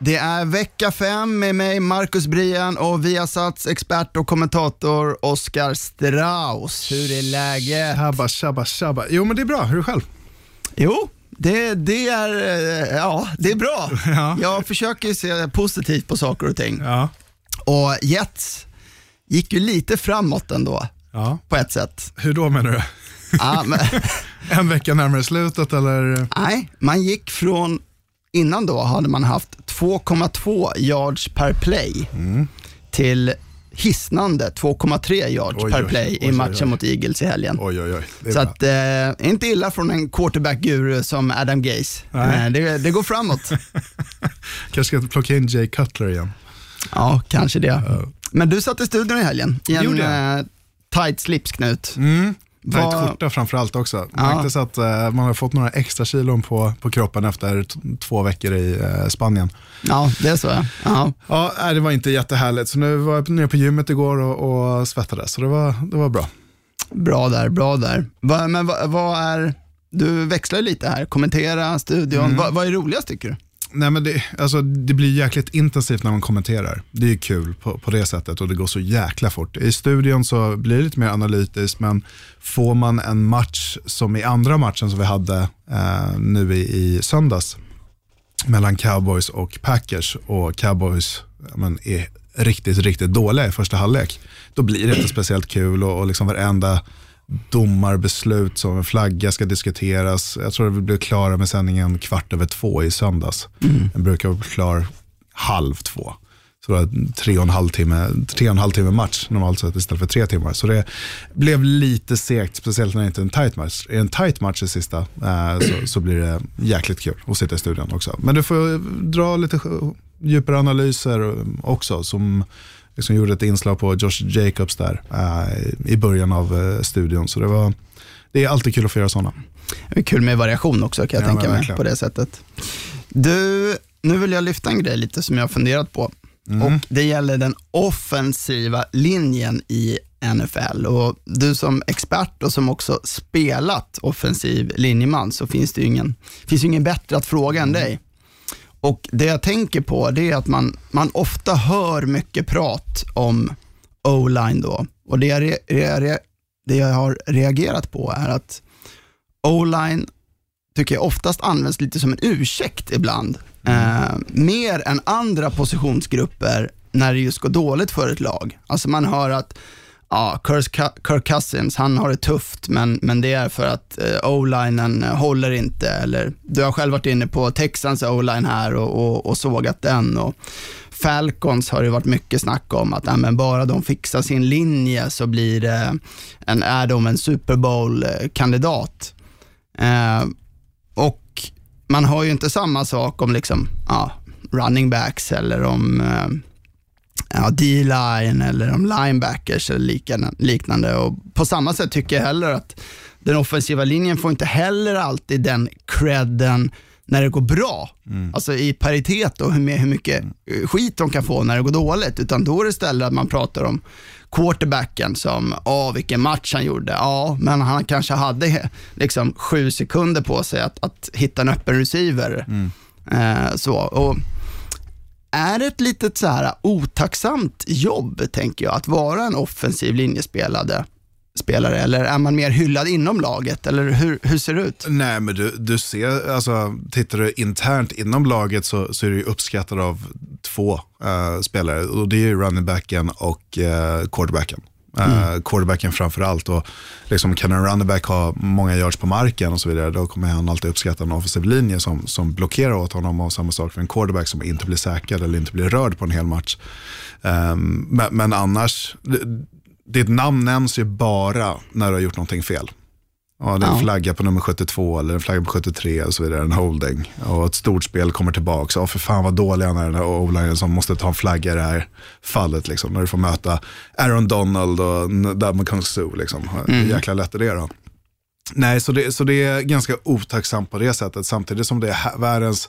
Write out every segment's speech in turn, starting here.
Det är vecka fem med mig, Marcus Brian och Viasats expert och kommentator Oskar Strauss. Hur är läget? Shabba, shabba, shabba. Jo, men det är bra. Hur är det själv? Jo, det, det, är, eh, ja, det är bra. Ja. Jag försöker se positivt på saker och ting. Ja. Och Jets gick ju lite framåt ändå, ja. på ett sätt. Hur då menar du? Ja, men, En vecka närmare slutet eller? nej, man gick från, innan då hade man haft 2,2 yards per play Mm. till hisnande 2,3 yards Oj, per play oj, i oj, matchen oj. mot Eagles i helgen. Så att, eh, inte illa från en quarterback-guru som Adam Gase. Nej. Eh, det, det går framåt. Kanske ska plocka in Jay Cutler igen. ja, kanske det. Men du satt i studion i helgen i en eh, tight slips, Knut. Mm. Tajt skjorta framförallt också. Ja. Märktes att eh, man har fått några extra kilon på, på kroppen efter två veckor i eh, Spanien. Ja, det är så. ja. Ja. Ja, nej, det var inte jättehärligt. Så nu var jag nere på gymmet igår och, och svettades, så det var, det var bra. Bra där, bra där. Va, men vad vad är, du växlar lite här, kommentera studion. Mm. Va, vad är roligast tycker du? Nej, men det, alltså, det blir jäkligt intensivt när man kommenterar. Det är kul på, på det sättet och det går så jäkla fort. I studion så blir det lite mer analytiskt, men får man en match som i andra matchen som vi hade eh, nu i, i söndags mellan Cowboys och Packers och Cowboys men, är riktigt, riktigt dåliga i första halvlek, då blir det inte speciellt kul och, och liksom varenda domarbeslut som en flagga ska diskuteras. Jag tror att vi blev klara med sändningen kvart över två i söndags. Den brukar vara klar halv två. Så det var tre och en halv timme, tre och en halv timme match normalt sett istället för tre timmar. Så det blev lite segt, speciellt när det inte är en tight match. Är det en tight match i sista eh, så, så blir det jäkligt kul att sitta i studion också. Men du får dra lite djupare analyser också som liksom gjorde ett inslag på Josh Jacobs där eh, i början av eh, studion. Så det, var, det är alltid kul att få göra sådana. Det är kul med variation också kan jag Ja, tänka mig på det sättet. Du, nu vill jag lyfta en grej lite som jag har funderat på. Mm. Och Det gäller den offensiva linjen i NFL. Och Du som expert och som också spelat offensiv linjeman så finns det ju ingen, finns ju ingen bättre att fråga än dig. Och Det jag tänker på det är att man, man ofta hör mycket prat om o-line då. Och det jag, re, re, det jag har reagerat på är att o-line tycker jag oftast används lite som en ursäkt ibland. Eh, mer än andra positionsgrupper när det just går dåligt för ett lag. Alltså man hör att ja, Kirk, Cousins, han har det tufft, men, men det är för att eh, o-linen eh, håller inte. Eller, du har själv varit inne på Texans o-line här och, och, och sågat den. Och Falcons har det varit mycket snack om att äh, men bara de fixar sin linje så blir det en, är de en Super Bowl-kandidat. Eh, och man har ju inte samma sak om liksom, ja, running backs eller om eh, ja, D-line eller om linebackers eller liknande, liknande. Och på samma sätt tycker jag heller att den offensiva linjen får inte heller alltid den credden när det går bra. Alltså i paritet och med hur mycket eh, skit de kan få när det går dåligt. Utan då är det istället att man pratar om quarterbacken som, ja vilken match han gjorde. Ja, men han kanske hade liksom sju sekunder på sig att, att hitta en öppen receiver. Eh, så. Och är det ett litet så här otacksamt jobb, tänker jag, att vara en offensiv linjespelare? Spelare, eller är man mer hyllad inom laget? Eller hur, hur ser det ut? Nej, men du, du ser, alltså, tittar du internt inom laget så, så är du uppskattad av två uh, spelare och det är ju running backen och uh, quarterbacken. Uh, quarterbacken framför allt. Och liksom, kan en runnerback ha många yards på marken och så vidare, då kommer han alltid uppskatta en offensiv linje som, som blockerar åt honom och samma sak för en quarterback som inte blir säkrad eller inte blir rörd på en hel match. Um, men, men annars, ditt namn nämns ju bara när du har gjort någonting fel. Ja, det är en Ja. flagga på nummer 72 eller en flagga på 73 och så vidare, en holding. Och ett stort spel kommer tillbaka. Ja, för fan vad dålig han är den här o som måste ta en flagga i det här fallet. Liksom, när du får möta Aaron Donald och Dabman Kung Su. Liksom. Hur jäkla lätt är det då? Nej, så det, så det är ganska otacksamt på det sättet. Samtidigt som det är världens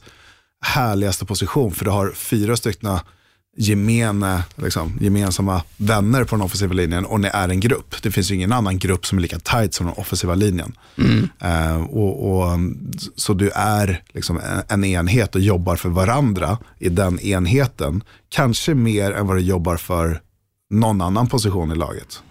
härligaste position. För du har fyra stycken gemene, liksom, gemensamma vänner på den offensiva linjen och ni är en grupp. Det finns ju ingen annan grupp som är lika tight som den offensiva linjen. Eh, och, och, så du är liksom en enhet och jobbar för varandra i den enheten. Kanske mer än vad du jobbar för någon annan position i laget.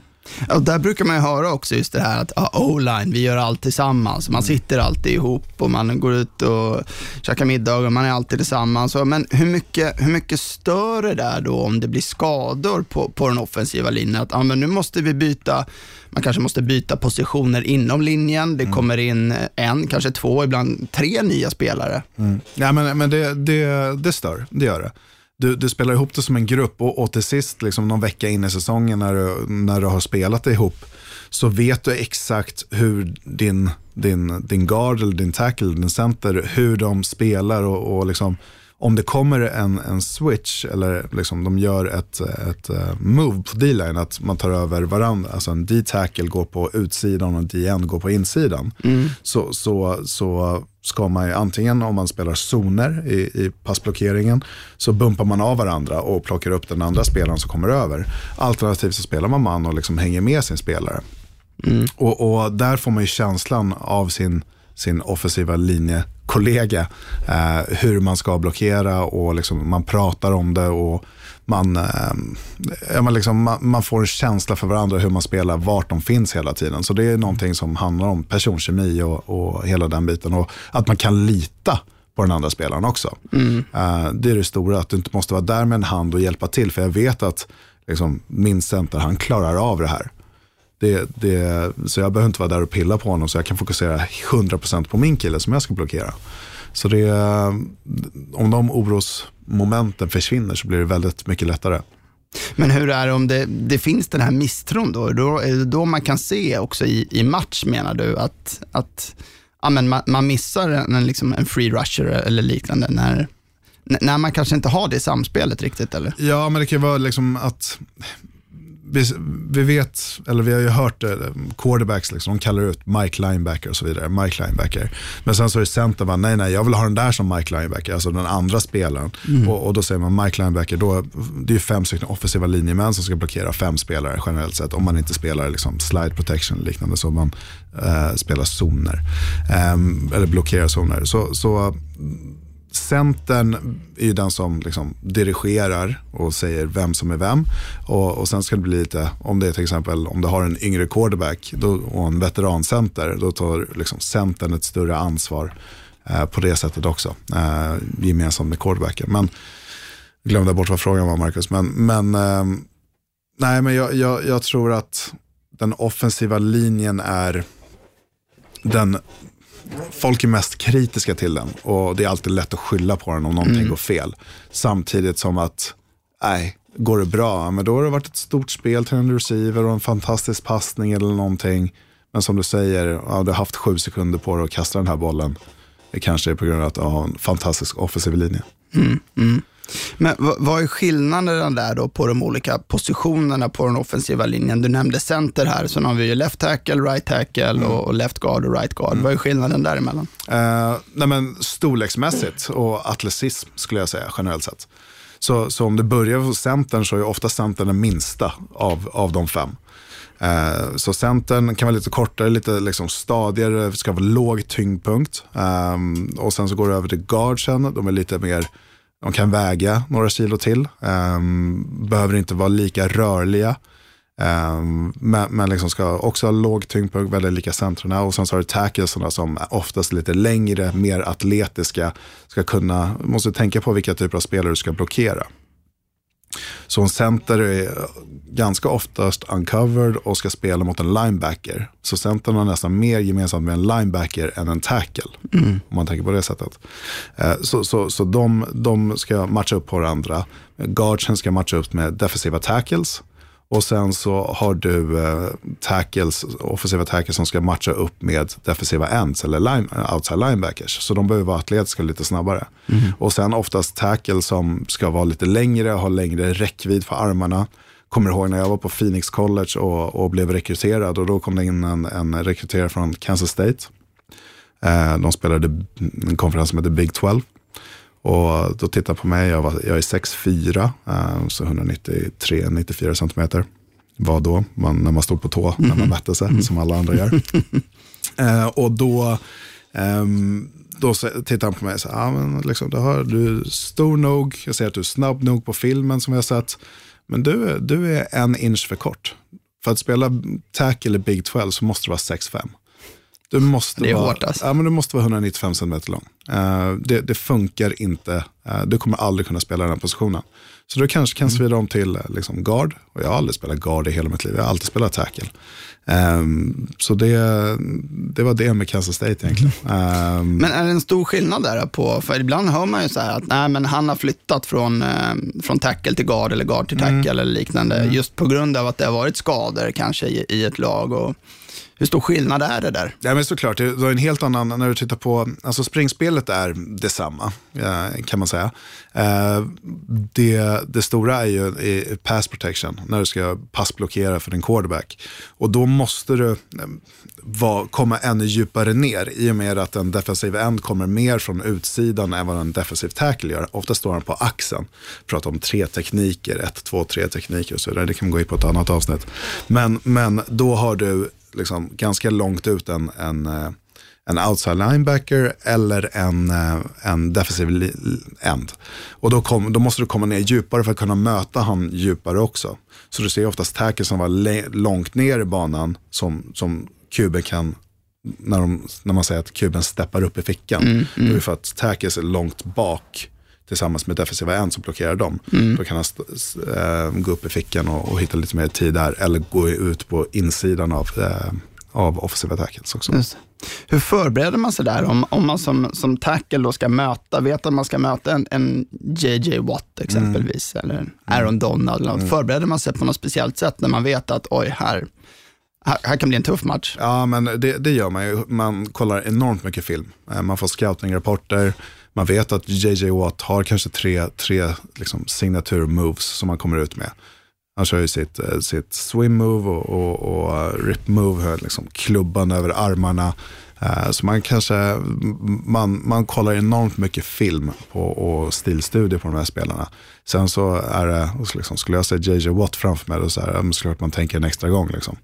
Och där brukar man ju höra också just det här att ah, o-line, vi gör allt tillsammans. Mm. Man sitter alltid ihop och man går ut och käkar middag och man är alltid tillsammans. Men hur mycket, hur mycket stör det där då om det blir skador på, på den offensiva linjen? Att ah, men nu måste vi byta, man kanske måste byta positioner inom linjen. Mm. Det kommer in en, kanske två, ibland tre nya spelare. Ja, men men det, det, det stör, det gör det. Du, du spelar ihop det som en grupp och, och till sist, liksom någon vecka in i säsongen när du, när du har spelat det ihop, så vet du exakt hur din, din, din guard, eller din tackle, din center, hur de spelar och, och liksom, om det kommer en, en switch eller liksom de gör ett, ett eh, move på D-line, att man tar över varandra, alltså en D-tackle går på utsidan och en DN går på insidan, så, så, så ska man ju antingen om man spelar zoner i, i passblockeringen så bumpar man av varandra och plockar upp den andra spelaren som kommer över. Alternativt så spelar man man och liksom hänger med sin spelare. Och, och där får man ju känslan av sin, sin offensiva linjekollega. Eh, hur man ska blockera och liksom man pratar om det och man, eh, man, liksom, man, man får en känsla för varandra hur man spelar, vart de finns hela tiden. Så det är någonting som handlar om personkemi och, och hela den biten. Och att man kan lita på den andra spelaren också. Eh, det är det stora, att du inte måste vara där med en hand och hjälpa till. För jag vet att liksom, min center, han klarar av det här. Det, det, så jag behöver inte vara där och pilla på honom så jag kan fokusera 100% på min kille som jag ska blockera. Så det, om de orosmomenten försvinner så blir det väldigt mycket lättare. Men hur är det om det, det finns den här misstron då? då? Är det då man kan se också i, i match menar du att, att ja, men man, man missar en, liksom en free rusher eller liknande när, när man kanske inte har det samspelet riktigt eller? Ja, men det kan ju vara liksom att vi, vi vet, eller vi har ju hört det, quarterbacks, liksom, de kallar ut Mike Linebacker och så vidare. Mike Linebacker. Men sen så är det center, bara, nej nej, jag vill ha den där som Mike Linebacker, alltså den andra spelaren. Och, och då säger man Mike Linebacker, då, det är ju fem stycken offensiva linjemän som ska blockera fem spelare generellt sett. Om man inte spelar liksom, slide protection och liknande, så man eh, spelar zoner. Ehm, eller blockerar zoner. Så, så Centern är ju den som liksom dirigerar och säger vem som är vem. Och, och sen ska det bli lite, om det är till exempel om du har en yngre quarterback då, och en veterancenter, då tar liksom centern ett större ansvar eh, på det sättet också. Eh, gemensamt med quarterbacken. Men glömde bort vad frågan var Marcus. Men, men, eh, nej, men jag, jag, jag tror att den offensiva linjen är den folk är mest kritiska till den och det är alltid lätt att skylla på den om någonting går fel. Samtidigt som att, nej, går det bra, men då har det varit ett stort spel till en receiver och en fantastisk passning eller någonting. Men som du säger, ja, du har haft sju sekunder på dig att kasta den här bollen. Det kanske är på grund av att du har en fantastisk offensiv linje. Men vad, är skillnaden där då på de olika positionerna på den offensiva linjen? Du nämnde center här, så nu har vi ju left tackle, right tackle och, och left guard och right guard. Vad är skillnaden däremellan? Eh, nej men storleksmässigt och atletism skulle jag säga generellt sett. Så, så om det börjar hos centern så är ofta centern den minsta av, av de fem. Eh, så centern kan vara lite kortare, lite liksom stadigare, ska vara låg tyngdpunkt. Ehm, och sen så går det över till guardsen, de är lite mer, de kan väga några kilo till. Ehm, behöver inte vara lika rörliga. Um, men men liksom ska också ha låg tyngdpunkt, väldigt lika centrarna. Och sen så har du tacklesarna som är oftast lite längre, mer atletiska. Ska kunna, måste tänka på vilka typer av spelare du ska blockera. Så en center är ganska oftast uncovered och ska spela mot en linebacker. Så centern har nästan mer gemensamt med en linebacker än en tackle. Om man tänker på det sättet. Eh, Så, så, så de, de ska matcha upp på varandra. Guardsen ska matcha upp med defensiva tackles. Och sen så har du eh, tackles, offensiva tackles som ska matcha upp med defensiva ends eller line, outside linebackers. Så de behöver vara atletiska och lite snabbare. Och sen oftast tackle som ska vara lite längre, ha längre räckvidd för armarna. Kommer ihåg när jag var på Phoenix College och, och blev rekryterad och då kom det in en, en rekryterare från Kansas State. Eh, de spelade en konferens som heter Big 12. Och då tittade jag på mig, jag, var, jag är 6'4, eh, så 193-94 centimeter var då, man, när man stod på tå, när man mätte sig, som alla andra gör. eh, och då, ehm, då tittade han på mig och sa, ah, men liksom, du, har, du är stor nog, jag ser att du är snabb nog på filmen som jag har sett, men du, du är en inch för kort. För att spela tackle i Big 12 så måste du vara 6'5. Du måste, Det är vara, hårt, alltså. ja, men du måste vara 195 cm lång. Eh, det, det funkar inte. Eh, du kommer aldrig kunna spela den här positionen. Så du kanske kan svida om till eh, liksom, guard. Och jag har aldrig spelat guard i hela mitt liv. Jag har alltid spelat tackle. Ehm, så det, det var det med Kansas State egentligen. Ehm, Men är det en stor skillnad där på, för ibland hör man ju så här att nej, men han har flyttat från, från tackle till guard eller guard till tackle eller liknande, just på grund av att det har varit skador kanske i, i ett lag. Och hur stor skillnad är det där? Ja, men såklart, det var en helt annan, när du tittar på, alltså springspelet är detsamma eh, kan man säga. Eh, det, det stora är ju pass protection, när du ska passblockera för din quarterback. Och då måste du eh, var, komma ännu djupare ner i och med att en defensiv end kommer mer från utsidan än vad en defensiv tackle gör. Ofta står han på axeln, pratar om tre tekniker, ett, två, tre tekniker och så vidare. Det kan man gå in på ett annat avsnitt. Men, men då har du liksom ganska långt ut en, en, en outside linebacker eller en, eh, en defensiv end. Och då, kom, då måste du komma ner djupare för att kunna möta han djupare också. Så du ser oftast tackles som var långt ner i banan som, som kuben kan när, de, när man säger att kuben steppar upp i fickan. Då är det för att tackles är långt bak tillsammans med defensiva end som blockerar dem. Då kan han eh, gå upp i fickan och, och hitta lite mer tid där. Eller gå ut på insidan av, eh, av offensiva tackles också. Just. Hur förbereder man sig där? Om, om man som, som tackle då ska möta, vet att man ska möta en, en JJ Watt exempelvis, eller en Aaron Donald, eller något. förbereder man sig på något speciellt sätt när man vet att oj, här, här, här kan bli en tuff match? Ja, men det, det gör man ju. Man kollar enormt mycket film. Eh, Man får scouting-rapporter. Man vet att JJ Watt har kanske tre, tre liksom signature moves som han kommer ut med. Han kör ju sitt, eh, sitt swim move och, och, och eh, rip move, liksom klubban över armarna. Eh, Så man kanske, man, man kollar enormt mycket film på, och stilstudier på de här spelarna. Sen så är det, liksom, skulle jag säga JJ Watt framför mig, då så ja, men såklart man tänker en extra gång. Liksom.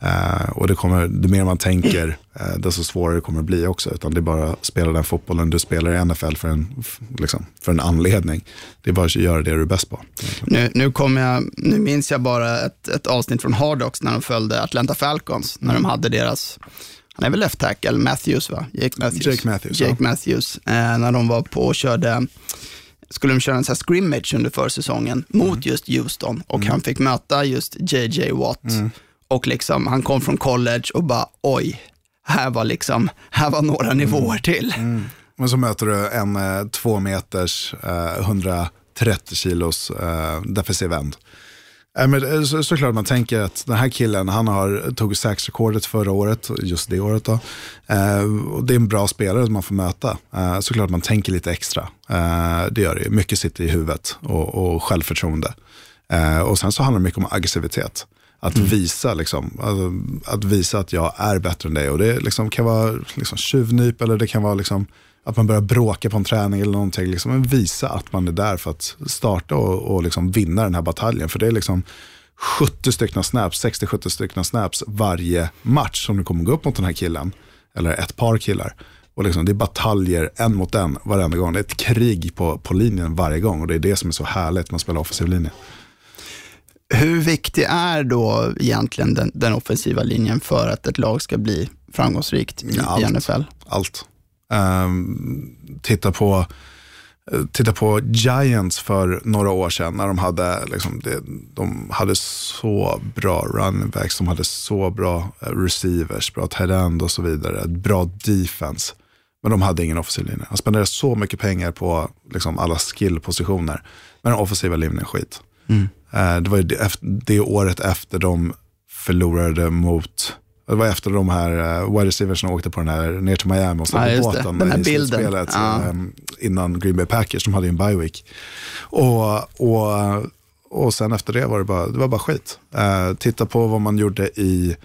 Eh, och det kommer, det mer man tänker, eh, desto svårare kommer det bli också. Utan det är bara att spela den fotbollen du spelar i NFL för en, liksom, för en anledning. Det är bara att göra det du är bäst på. Nu, nu, kommer jag, nu minns jag bara ett, ett avsnitt från Hard Knocks när de följde Atlanta Falcons, när de hade deras, han är väl left tackle, Matthews va? Jake Matthews. Jake Matthews, Jake ja. Matthews, eh, när de var på och körde, skulle de köra en sån här scrimmage under försäsongen Mm. mot just Houston och han fick möta just JJ Watt. Mm. Och liksom, han kom från college och bara oj, här var liksom, här var några Mm. nivåer till. Men så möter du en eh, två meters, eh, 130 kilos eh, defensiv end. Men, eh, så, såklart man tänker att den här killen, han har, tog sax-rekordet förra året, just det året då. Eh, och det är en bra spelare som man får möta. Eh, såklart man tänker lite extra. Eh, det gör det ju. Mycket sitter i huvudet och, och självförtroende. Eh, och sen så handlar det mycket om aggressivitet. Att, visa, liksom, alltså, att visa att jag är bättre än dig. Och det liksom, kan vara liksom, tjuvnyp eller det kan vara liksom, att man börjar bråka på en träning eller någonting. Liksom, men visa att man är där för att starta och, och liksom vinna den här bataljen. För det är liksom 70 stycken snaps, 60-70 stycken snaps varje match som du kommer gå upp mot den här killen. Eller ett par killar. Och liksom, det är bataljer en mot en varenda gång. Det är ett krig på, på linjen varje gång. Och det är det som är så härligt med att spela offensiv linje. Hur viktig är då egentligen den, den offensiva linjen för att ett lag ska bli framgångsrikt i, Ja, i allt. NFL? Allt. Ehm, titta, på, titta på Giants för några år sedan när de hade, liksom, det, de hade så bra running backs, de hade så bra eh, receivers, bra tight end och så vidare, bra defense. Men de hade ingen offensiv linje. Han spenderade så mycket pengar på liksom, alla skillpositioner. Men den offensiva linjen skit. Eh, det var ju det, det året efter de förlorade mot det var efter de här uh, wide receivers åkte på den här ner till Miami och ja, det. båten Den här i bilden. Ja. um, innan Green Bay Packers. De hade ju en bye week. Och, och, och sen efter det var det bara, det var bara skit. Uh, titta på vad man gjorde i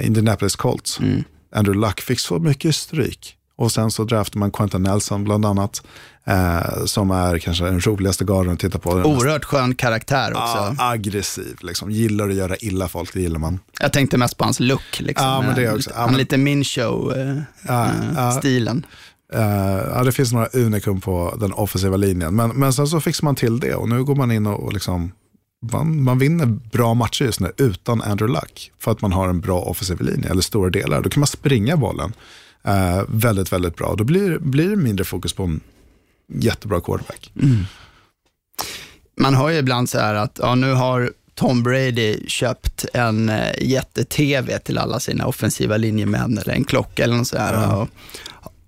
Indianapolis Colts. Mm. Andrew Luck fick så mycket stryk. Och sen så draftade man Quentin Nelson bland annat. eh, som är kanske den roligaste garden att titta på. Oerhört skön karaktär också. Ja, aggressiv, liksom. gillar att göra illa folk, det gillar man. Jag tänkte mest på hans look. Liksom. Ja, men det också. Ja, Han men- lite min show-stilen. Eh, ja, det finns några unikum på den offensiva linjen. Men, men sen så fixar man till det och nu går man in och, och liksom, man, man vinner bra matcher just nu utan Andrew Luck. För att man har en bra offensiv linje, eller stora delar. Då kan man springa bollen eh, väldigt, väldigt bra. Då blir, blir det mindre fokus på en jättebra quarterback. Man hör ju ibland så här att ja, nu har Tom Brady köpt en eh, jätte-tv till alla sina offensiva linjemän eller en klocka eller något så här. Och,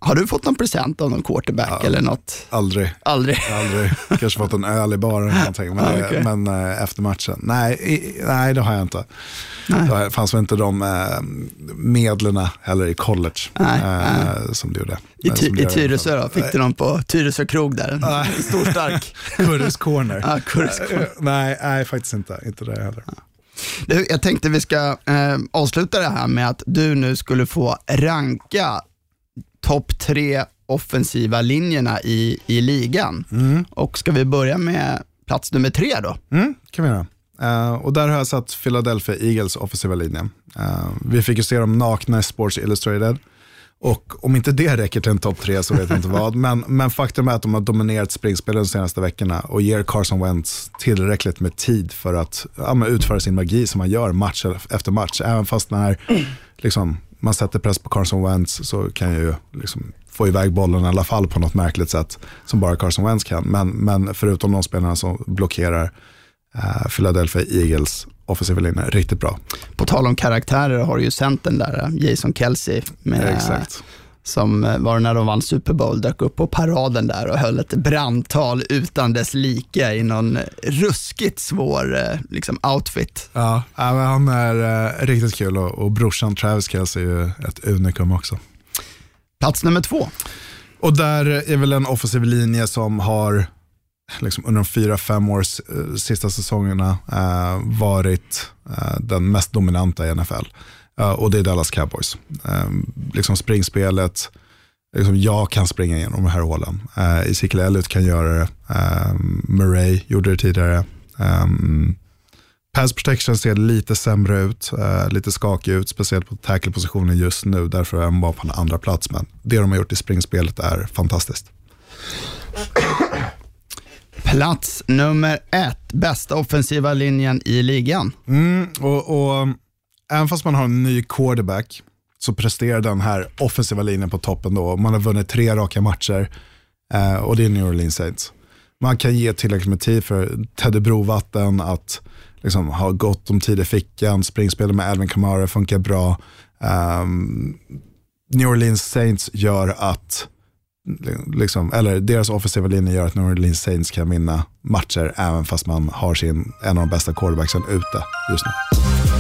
har du fått någon present av någon quarterback eller något? Aldrig. Aldrig. Aldrig. Kanske fått en öl i baren eller någonting. Men, Ja, okej. men eh, efter matchen, nej, i, nej det har jag inte. Nej. Det fanns väl inte de eh, medlen heller i college Nej, eh, som det gjorde. I, ty- i Tyresö då? Fick du någon på Tyresö krog där? En Nej. stor stark. Kurres corner. Ja, Kurres corner. Nej, nej, faktiskt inte. Inte det heller. Du, jag tänkte vi ska eh, avsluta det här med att du nu skulle få ranka topp tre offensiva linjerna i, i ligan. Och ska vi börja med plats nummer tre då? Mm, kan vi göra. Uh, och där har jag satt Philadelphia Eagles offensiva linje. Uh, vi fick ju se dem nakna i Sports Illustrated. Och om inte det räcker till en topp tre så vet jag inte vad. Men, men faktum är att de har dominerat springspelet de senaste veckorna och ger Carson Wentz tillräckligt med tid för att ja, utföra sin magi som han gör match efter match. Även fast när liksom, man sätter press på Carson Wentz så kan jag ju liksom, få iväg bollen i alla fall på något märkligt sätt som bara Carson Wentz kan. Men, men förutom de spelarna som blockerar eh, Philadelphia Eagles offensiva linje riktigt bra. På tal om karaktärer har du ju centern där, Jason Kelsey, med, Exakt. Som eh, var när de vann Super Bowl, dök upp på paraden där och höll ett brandtal utan dess like i någon ruskigt svår eh, liksom, outfit. Ja, han är eh, riktigt kul och, och brorsan Travis Kelce är ju ett unikum också. Plats nummer två. Och där är väl en offensiv linje som har liksom under de fyra, fem års eh, sista säsongerna eh, varit eh, den mest dominanta i NFL. Eh, och det är Dallas Cowboys. Eh, liksom springspelet, liksom jag kan springa igenom de här hålen. Eh, Ezekiel Elliott kan göra det. Eh, Murray gjorde det tidigare. Um, Pass protection ser lite sämre ut, eh, lite skakig ut, speciellt på tackle-positionen just nu. Därför är de bara på en andra plats. Men det de har gjort i springspelet är fantastiskt. Plats nummer ett, bästa offensiva linjen i ligan. Mm, och, och även fast man har en ny quarterback så presterar den här offensiva linjen på toppen då. Man har vunnit tre raka matcher eh, och det är New Orleans Saints. Man kan ge tillräckligt med tid för Teddy Brovatten att liksom, ha gott om tid i fickan. Springspelet med Alvin Kamara funkar bra. Um, New Orleans Saints gör att liksom, eller deras offensiva linje gör att New Orleans Saints kan vinna matcher även fast man har sin, en av de bästa quarterbacksen ute just nu.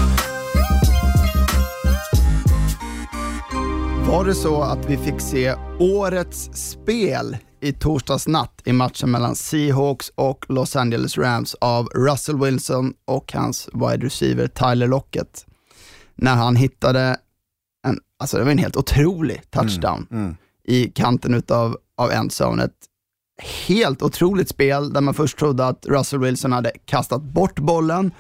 Var det så att vi fick se årets spel i torsdags natt i matchen mellan Seahawks och Los Angeles Rams av Russell Wilson och hans wide receiver Tyler Lockett. När han hittade en, alltså det var en helt otrolig touchdown i kanten utav, av endzone. Ett helt otroligt spel där man först trodde att Russell Wilson hade kastat bort bollen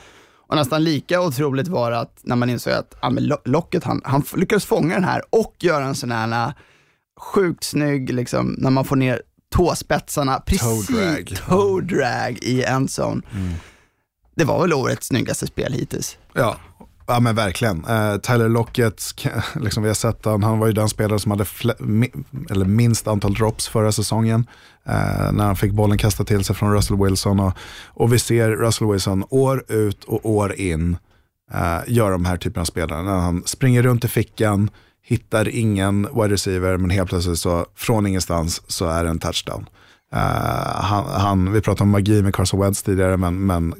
och nästan lika otroligt var att när man insåg att ja, Locket, han, han lyckades fånga den här och göra en sån här äh, sjukt snygg, liksom, när man får ner tåspetsarna, precis, Toe drag. toe drag i endzone. Det var väl årets snyggaste spel hittills. Ja, ja men verkligen. Uh, Tyler Lockett, liksom vi har sett han, han var ju den spelare som hade mi- eller minst antal drops förra säsongen. Uh, när han fick bollen kastad till sig från Russell Wilson. Och, och vi ser Russell Wilson år ut och år in uh, göra de här typerna av spelare. När han springer runt i fickan, hittar ingen wide receiver, men helt plötsligt så från ingenstans så är det en touchdown. Uh, han, han, vi pratade om magi med Carson Wentz tidigare, men, men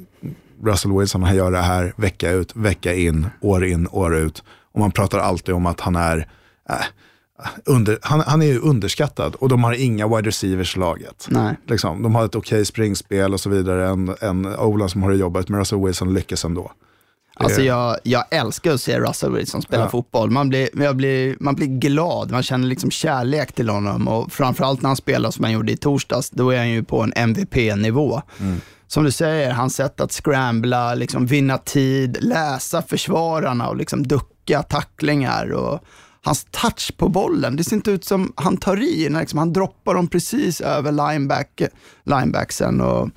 Russell Wilson, han gör det här vecka ut, vecka in, år in, år ut. Och man pratar alltid om att han är äh, under, han, han är ju underskattad och de har inga wide receivers i laget. Nej. Liksom, de har ett okej springspel och så vidare. En, en Ola som har det jobbet, men Russell Wilson lyckas ändå. Alltså jag, jag älskar att se Russell Wilson spela Ja. fotboll. Man blir, jag blir, man blir glad, man känner liksom kärlek till honom och framförallt när han spelar som han gjorde i torsdags, då är han ju på en MVP-nivå. Som du säger, hans sätt att scrambla, liksom vinna tid, läsa försvararna och liksom ducka tacklingar. Och hans touch på bollen, det ser inte ut som han tar i, liksom han droppar dem precis över lineback, linebacksen. Och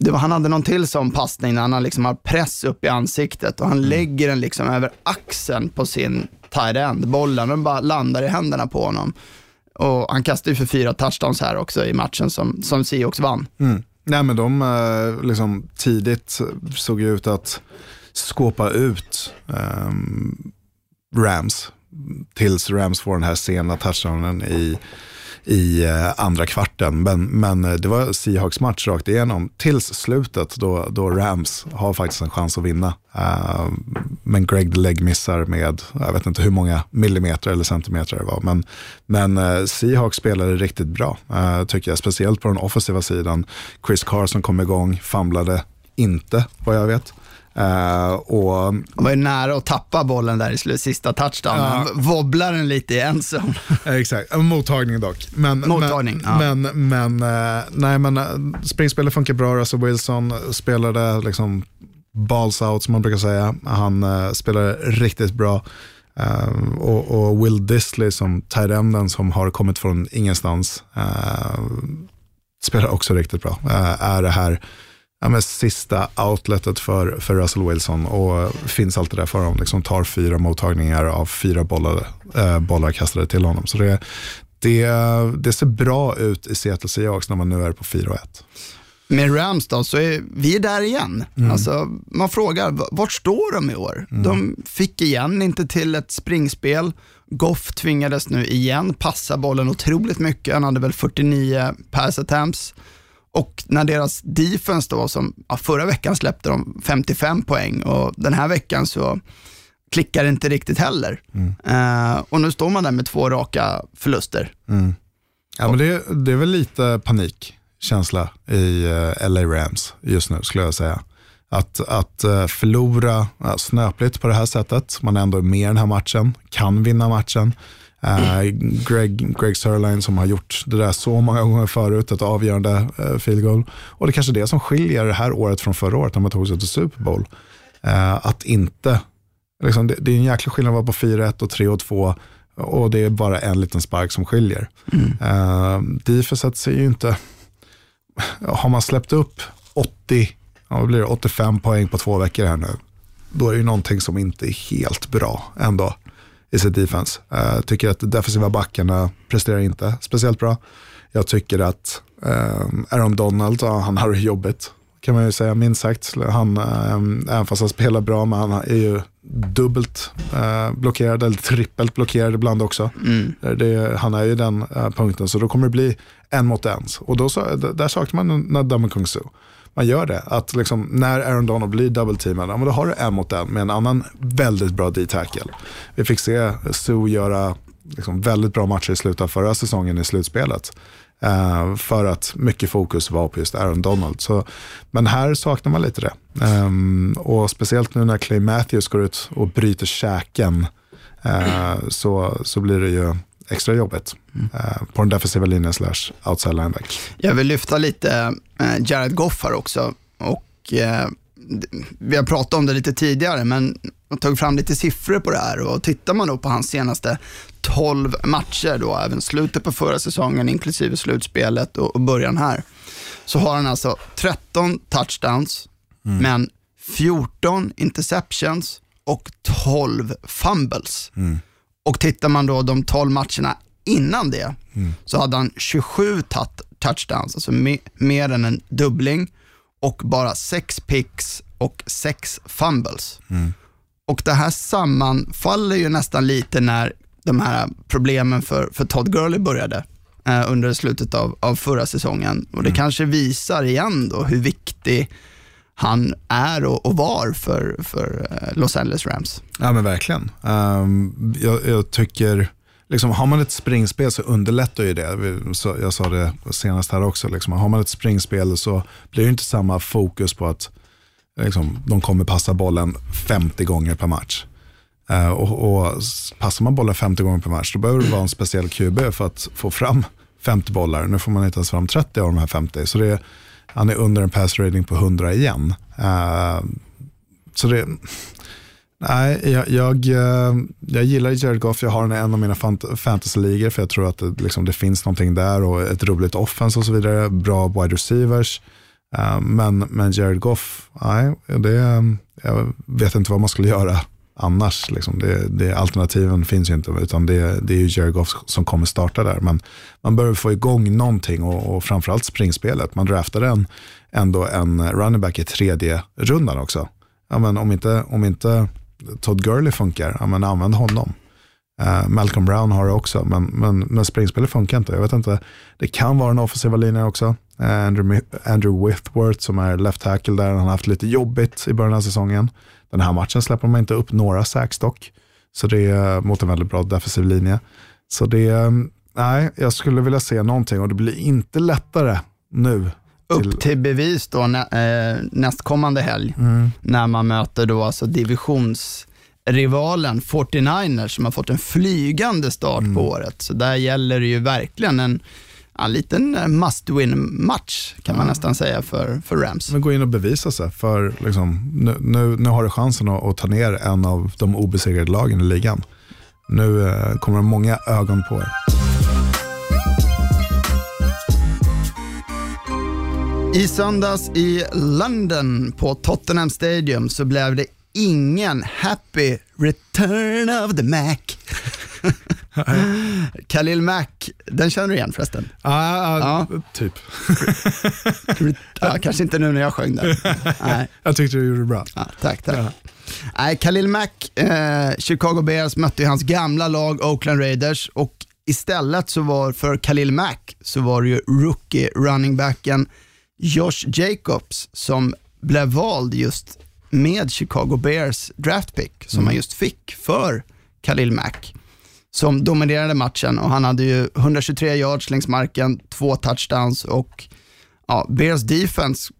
var, han hade någon till som passning när han liksom har press upp i ansiktet och han lägger den liksom över axeln på sin tight end, bollen, den bara landar i händerna på honom. Och han kastade ju för fyra touchdowns här också i matchen som, som Seahawks vann. Mm. Nej men de eh, liksom tidigt såg ju ut att skåpa ut ehm, Rams tills Rams får den här sena touchdownen i, i eh, andra kvarten. Men, men eh, det var Seahawks match rakt igenom tills slutet då, då Rams har faktiskt en chans att vinna. Uh, men Greg Leg missar med, jag vet inte hur många millimeter eller centimeter det var. Men, men uh, Seahawks spelade riktigt bra, uh, tycker jag. Speciellt på den offensiva sidan. Chris Carson kom igång, famlade inte vad jag vet. Eh, och Han var ju nära att tappa bollen där i slut, sista touchdownen. Han wobblar den lite i en zone. Eh, Exakt, mottagning dock. Men, Mottagning, men, ja. men, men, eh, nej, men eh, springspelet funkar bra. Russell Wilson spelade liksom balls out som man brukar säga. Han uh, spelade riktigt bra. Eh, och, och Will Disley som tight enden som har kommit från ingenstans spelar också riktigt bra. Är det här ja, men sista outletet för, för Russell Wilson och finns alltid där för honom. Liksom tar fyra mottagningar av fyra bollar, eh, bollar kastade till honom. Så det, det, det ser bra ut i Seattle Seahawks när man nu är på 4-1. Med Rams då, så är vi är där igen. Alltså, man frågar, vart står de i år? De fick igen inte till ett springspel. Goff tvingades nu igen passa bollen otroligt mycket. Han hade väl 49 pass attempts. Och när deras defense då, som ja, förra veckan släppte de 55 poäng och den här veckan så klickar det inte riktigt heller. Eh, och nu står man där med två raka förluster. Ja, men det, det är väl lite panikkänsla i eh, LA Rams just nu skulle jag säga. Att, att eh, förlora snöpligt på det här sättet, man är ändå med i den här matchen, kan vinna matchen. Eh, Greg, Greg Sörline som har gjort det där så många gånger förut, ett avgörande uh, field goal. Och det är kanske det som skiljer det här året från förra året när man tog sig till Super Bowl. Eh, att inte, liksom, det, det är en jäkla skillnad att vara på 4-1 och 3-2 och det är bara en liten spark som skiljer. Uh, Defenset ser ju inte, har man släppt upp 80, ja, vad blir det, 85 poäng på två veckor här nu, då är det ju någonting som inte är helt bra ändå i sitt defense. Uh, tycker att defensiva backarna presterar inte speciellt bra. Jag tycker att um, Aaron Donald, ja, han har det jobbigt kan man ju säga minst sagt. Han, um, även fast han spelar bra, men han är ju dubbelt uh, blockerad eller trippelt blockerad ibland också. Det, det, han är ju den uh, punkten, så då kommer det bli en mot en. Och då där saknar man Nadam Kung Su. Man gör det, att liksom, när Aaron Donald blir double-teamad, ja, men då har du en mot en med en annan väldigt bra D-tackle. Vi fick se Sue göra liksom, väldigt bra matcher i slutet av förra säsongen i slutspelet. Eh, för att mycket fokus var på just Aaron Donald. Så, men här saknar man lite det. Um, och speciellt nu när Clay Matthews går ut och bryter käken eh, så, så blir det ju extra jobbigt eh, på den defensiva linjen slash outside lineback. Jag vill lyfta lite eh, Jared Goff här också. Och, eh, vi har pratat om det lite tidigare, men jag har tagit fram lite siffror på det här. Och tittar man då på hans senaste 12 matcher, då, även slutet på förra säsongen, inklusive slutspelet och, och början här, så har han alltså 13 touchdowns, men 14 interceptions och 12 fumbles. Och tittar man då de 12 matcherna innan det, så hade han 27 tou- touchdowns, alltså me- mer än en dubbling och bara 6 picks och 6 fumbles. Och det här sammanfaller ju nästan lite när de här problemen för, för Todd Gurley började eh, under slutet av, av förra säsongen. Och det kanske visar igen då hur viktig han är och, och var för, för eh, Los Angeles Rams. Ja men verkligen. Um, jag, jag, tycker, liksom, har man ett springspel så underlättar ju det. Så, jag sa det senast här också, liksom, har man ett springspel så blir det inte samma fokus på att liksom, de kommer passa bollen 50 gånger per match. Eh, och, och Passar man bollen 50 gånger per match, då behöver det vara en speciell QB för att få fram 50 bollar. Nu får man inte ens fram 30 av de här 50. Så det är, han är under en pass rating på 100 igen. Uh, så det, nej, jag, jag, eh, jag gillar Jared Goff. Jag har honom i en av mina fantasyligor för jag tror att det, liksom, det finns någonting där och ett roligt offense och så vidare. Bra wide receivers. Eh, men, men Jared Goff, nej, det, eh, jag vet inte vad man skulle göra annars. Liksom. Det, det, alternativen finns ju inte, utan det, det är ju Jared Goff som kommer starta där. Men man behöver få igång någonting och, och framförallt springspelet. Man draftade en, ändå en running back i tredje rundan också. Ja, men om, inte, om inte Todd Gurley funkar, ja, men använd honom. Uh, Malcolm Brown har det också, men, men, men springspelet funkar inte. Jag vet inte. Det kan vara en offensiva linje också. Uh, Andrew, Andrew Whitworth som är left tackle där, han har haft lite jobbigt i början av säsongen. Den här matchen släpper man inte upp några sacks dock. Så det är mot en väldigt bra defensiv linje. Så det eh, nej, jag skulle vilja se någonting och det blir inte lättare nu. Upp till bevis då nä, äh, nästkommande helg mm. när man möter då alltså divisionsrivalen 49ers som har fått en flygande start mm. på året. Så där gäller det ju verkligen en en liten eh, must win-match kan man nästan säga för, för Rams. Men gå in och bevisa sig, för liksom, nu, nu, nu har du chansen att, att, ta ner en av de obesegrade lagen i ligan. Nu eh, kommer det många ögon på er. I söndags i London på Tottenham Stadium så blev det ingen happy return of the Mac. Khalil Mack, den känner du igen förresten? Ah, ja, typ. ja, kanske inte nu när jag sjöng den. Nej. Jag tyckte du gjorde det bra. Ja, tack, tack. Ja. Nej, Khalil Mack, eh, Chicago Bears mötte hans gamla lag Oakland Raiders och istället så var för Khalil Mack så var det ju rookie running backen Josh Jacobs som blev vald just med Chicago Bears draft pick som mm. han just fick för Khalil Mack som dominerade matchen och han hade ju 123 yards längs marken, två touchdowns och ja, Bears defense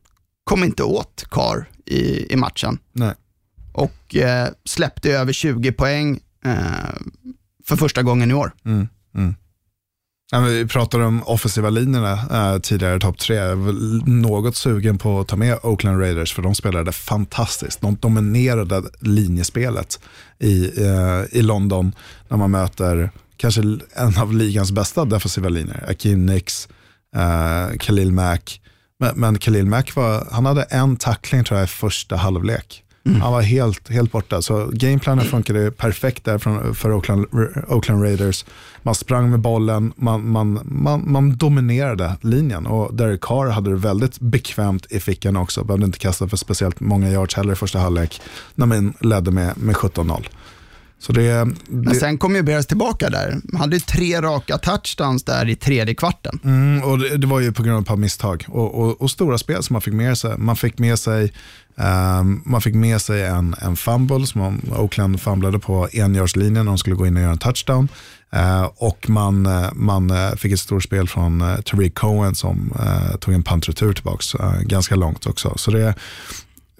kom inte åt Carr i, i matchen. Nej. Och eh, släppte över 20 poäng eh, för första gången i år. Mm, mm. Vi pratade om offensiva linjerna eh, tidigare, topp tre. Något sugen på att ta med Oakland Raiders för de spelade fantastiskt. De dominerade linjespelet i, eh, i London när man möter kanske en av ligans bästa defensiva linjer. Akin Nix, eh, Khalil Mack. Men, men Khalil Mack var, han hade en tackling tror jag i första halvlek. Mm. Han var helt, helt borta. Så gameplanen funkade perfekt där för, för Oakland, Oakland Raiders. Man sprang med bollen, man, man, man, man dominerade linjen och Derek Carr hade det väldigt bekvämt i fickan också. Behövde inte kasta för speciellt många yards heller i första halvlek när man ledde med, med 17-0. Så det, det... Men sen kom ju Bears tillbaka där. Man hade tre raka touchdowns där i tredje kvarten. Mm, och det, det, var ju på grund av ett par misstag och, och, och, stora spel som man fick med sig. Man fick med sig, um, man fick med sig en, en fumble som Oakland fumblade på enjardslinjen när de skulle gå in och göra en touchdown. Uh, och man, man fick ett stort spel från uh, Tariq Cohen som uh, tog en pantretur tillbaka uh, ganska långt också. Så det,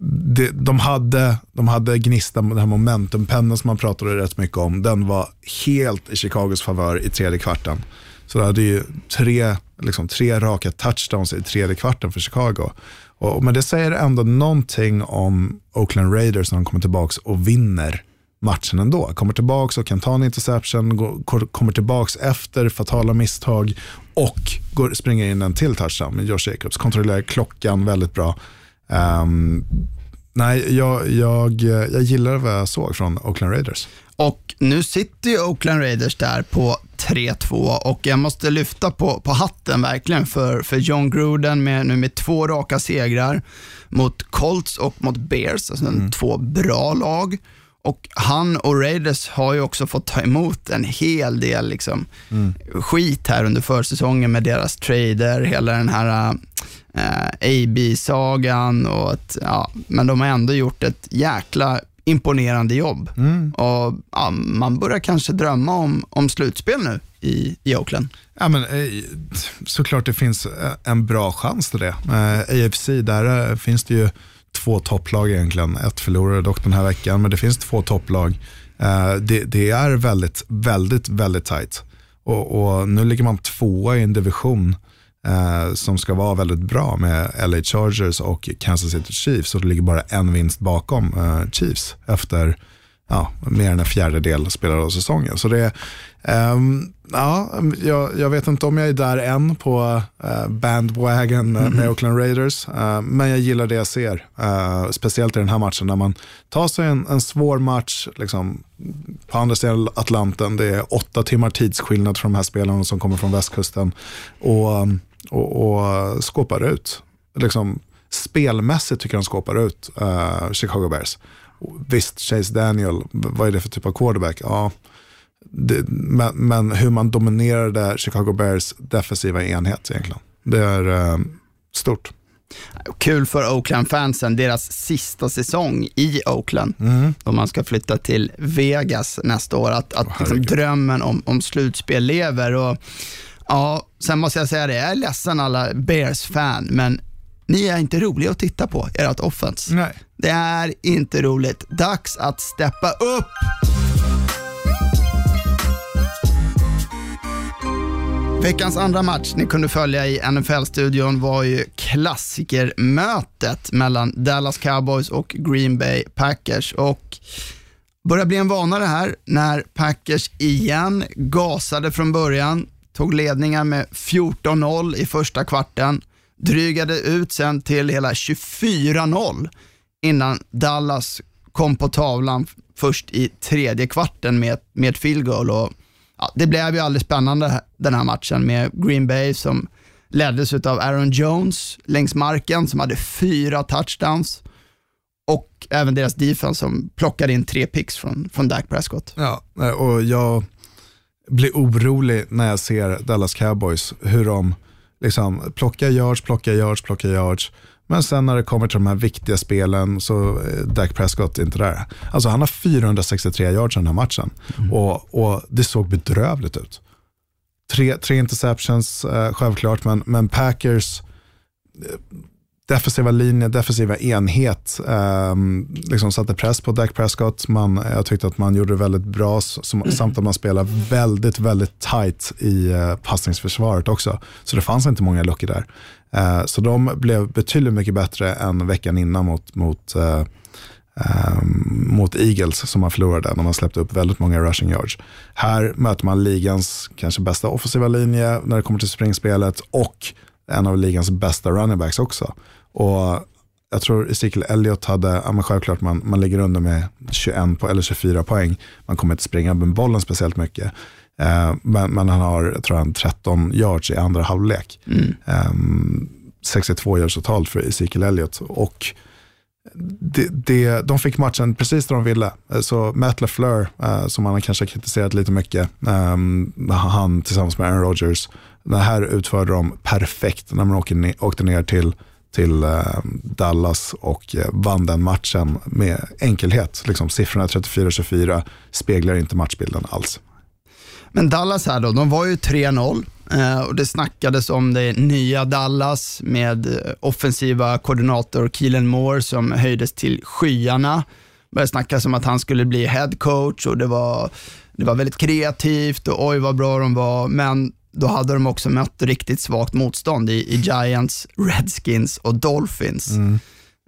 det, de, hade, de hade gnistan, den här momentumpennan som man pratade rätt mycket om, den var helt i Chicagos favör i tredje kvarten. Så det hade ju tre, liksom, tre raka touchdowns i tredje kvarten för Chicago. Och, men det säger ändå någonting om Oakland Raiders när de kommer tillbaka och vinner matchen ändå. Kommer tillbaka och kan ta en interception, går, kommer tillbaka efter fatala misstag och går, springer in en till touchdown med Josh Jacobs. Kontrollerar klockan väldigt bra. Um, nej, jag, jag, jag gillar vad jag såg från Oakland Raiders. Och nu sitter ju Oakland Raiders där på 3-2 och jag måste lyfta på, på hatten verkligen för, för John Gruden med, nu med två raka segrar mot Colts och mot Bears, alltså mm. två bra lag. Och han och Raiders har ju också fått ta emot en hel del liksom, mm. skit här under försäsongen med deras trader, hela den här eh, AB-sagan. Och ett, ja, men de har ändå gjort ett jäkla imponerande jobb. Och ja, Man börjar kanske drömma om, om slutspel nu i, i Oakland. Ja, men, eh, såklart det finns eh, en bra chans till det. Eh, AFC, där eh, finns det ju två topplag egentligen. Ett förlorade dock den här veckan, men det finns två topplag. Eh, det, det är väldigt, väldigt, väldigt tajt. Och, och nu ligger man tvåa i en division eh, som ska vara väldigt bra med LA Chargers och Kansas City Chiefs. Och det ligger bara en vinst bakom eh, Chiefs efter ja, mer än en fjärdedel spelade av säsongen. Så det, ehm, ja, jag, jag vet inte om jag är där än på uh, bandwagon eh, med Oakland Raiders, eh, men jag gillar det jag ser. Eh, speciellt i den här matchen när man tar sig en, en svår match liksom, på andra sidan Atlanten. Det är åtta timmar tidsskillnad för de här spelarna som kommer från västkusten och, och, och skåpar ut. Liksom, spelmässigt tycker jag de skåpar ut eh, Chicago Bears. Visst, Chase Daniel, vad är det för typ av quarterback? Ja, det, men, men, hur man dominerade Chicago Bears defensiva enhet egentligen. Det är eh, stort. Kul för Oakland-fansen, deras sista säsong i Oakland. Mm. Då man ska flytta till Vegas nästa år. Att, att liksom, drömmen om, om slutspel lever. Och, ja, sen måste jag säga det, jag är ledsen alla Bears-fan, men ni är inte roliga att titta på, ert offense. Nej. Det är inte roligt. Dags att steppa upp! Veckans andra match ni kunde följa i NFL-studion var ju klassikermötet mellan Dallas Cowboys och Green Bay Packers. Och börjar bli en vana det här när Packers igen gasade från början, tog ledningen med 14-0 i första kvarten, drygade ut sen till hela 24-0 innan Dallas kom på tavlan först i tredje kvarten med, med ett field goal. Och ja, det blev ju alldeles spännande den här matchen med Green Bay som leddes av Aaron Jones längs marken som hade fyra touchdowns och även deras defense som plockade in tre picks från, från Dak Prescott. Ja, och jag blir orolig när jag ser Dallas Cowboys, hur de liksom plockar yards, plockar yards, plockar yards. Men sen när det kommer till de här viktiga spelen så är Dak Prescott inte där. Alltså han har 463 yards i den här matchen mm. och, och det såg bedrövligt ut. Tre, tre interceptions, eh, självklart, men, men Packers eh, defensiva linje, defensiva enhet eh, liksom satte press på Dak Prescott. Man, jag tyckte att man gjorde det väldigt bra, som, samt att man spelade väldigt, väldigt tight i eh, passningsförsvaret också. Så det fanns inte många luckor där. Eh, så de blev betydligt mycket bättre än veckan innan mot, mot, eh, ehm, mot Eagles som man förlorade när man släppte upp väldigt många rushing yards. Här möter man ligans kanske bästa offensiva linje när det kommer till springspelet och en av ligans bästa running backs också. Och jag tror Ezekiel Elliott hade, ja men självklart man, man ligger under med 21 på, eller 24 poäng. Man kommer inte springa med bollen speciellt mycket. Eh, men, men, han har, jag tror han 13 yards i andra halvlek. Mm. Eh, 62 yards totalt för Ezekiel Elliott. Och det, det, de fick matchen precis där de ville. Så Matt LaFleur, eh, som man kanske har kritiserat lite mycket, ehm, han tillsammans med Aaron Rodgers, det här utförde de perfekt när man åkte ner, åkte ner till till eh, Dallas och eh, vann den matchen med enkelhet. Liksom, siffrorna 34-24 speglar inte matchbilden alls. Men Dallas här då, de var ju 3-0 eh, och det snackades om det nya Dallas med offensiva koordinator Keelan Moore som höjdes till skyarna. Det började snackas om att han skulle bli head coach och det var, det var väldigt kreativt och oj vad bra de var. Men då hade de också mött riktigt svagt motstånd i, i Giants, Redskins och Dolphins. Mm.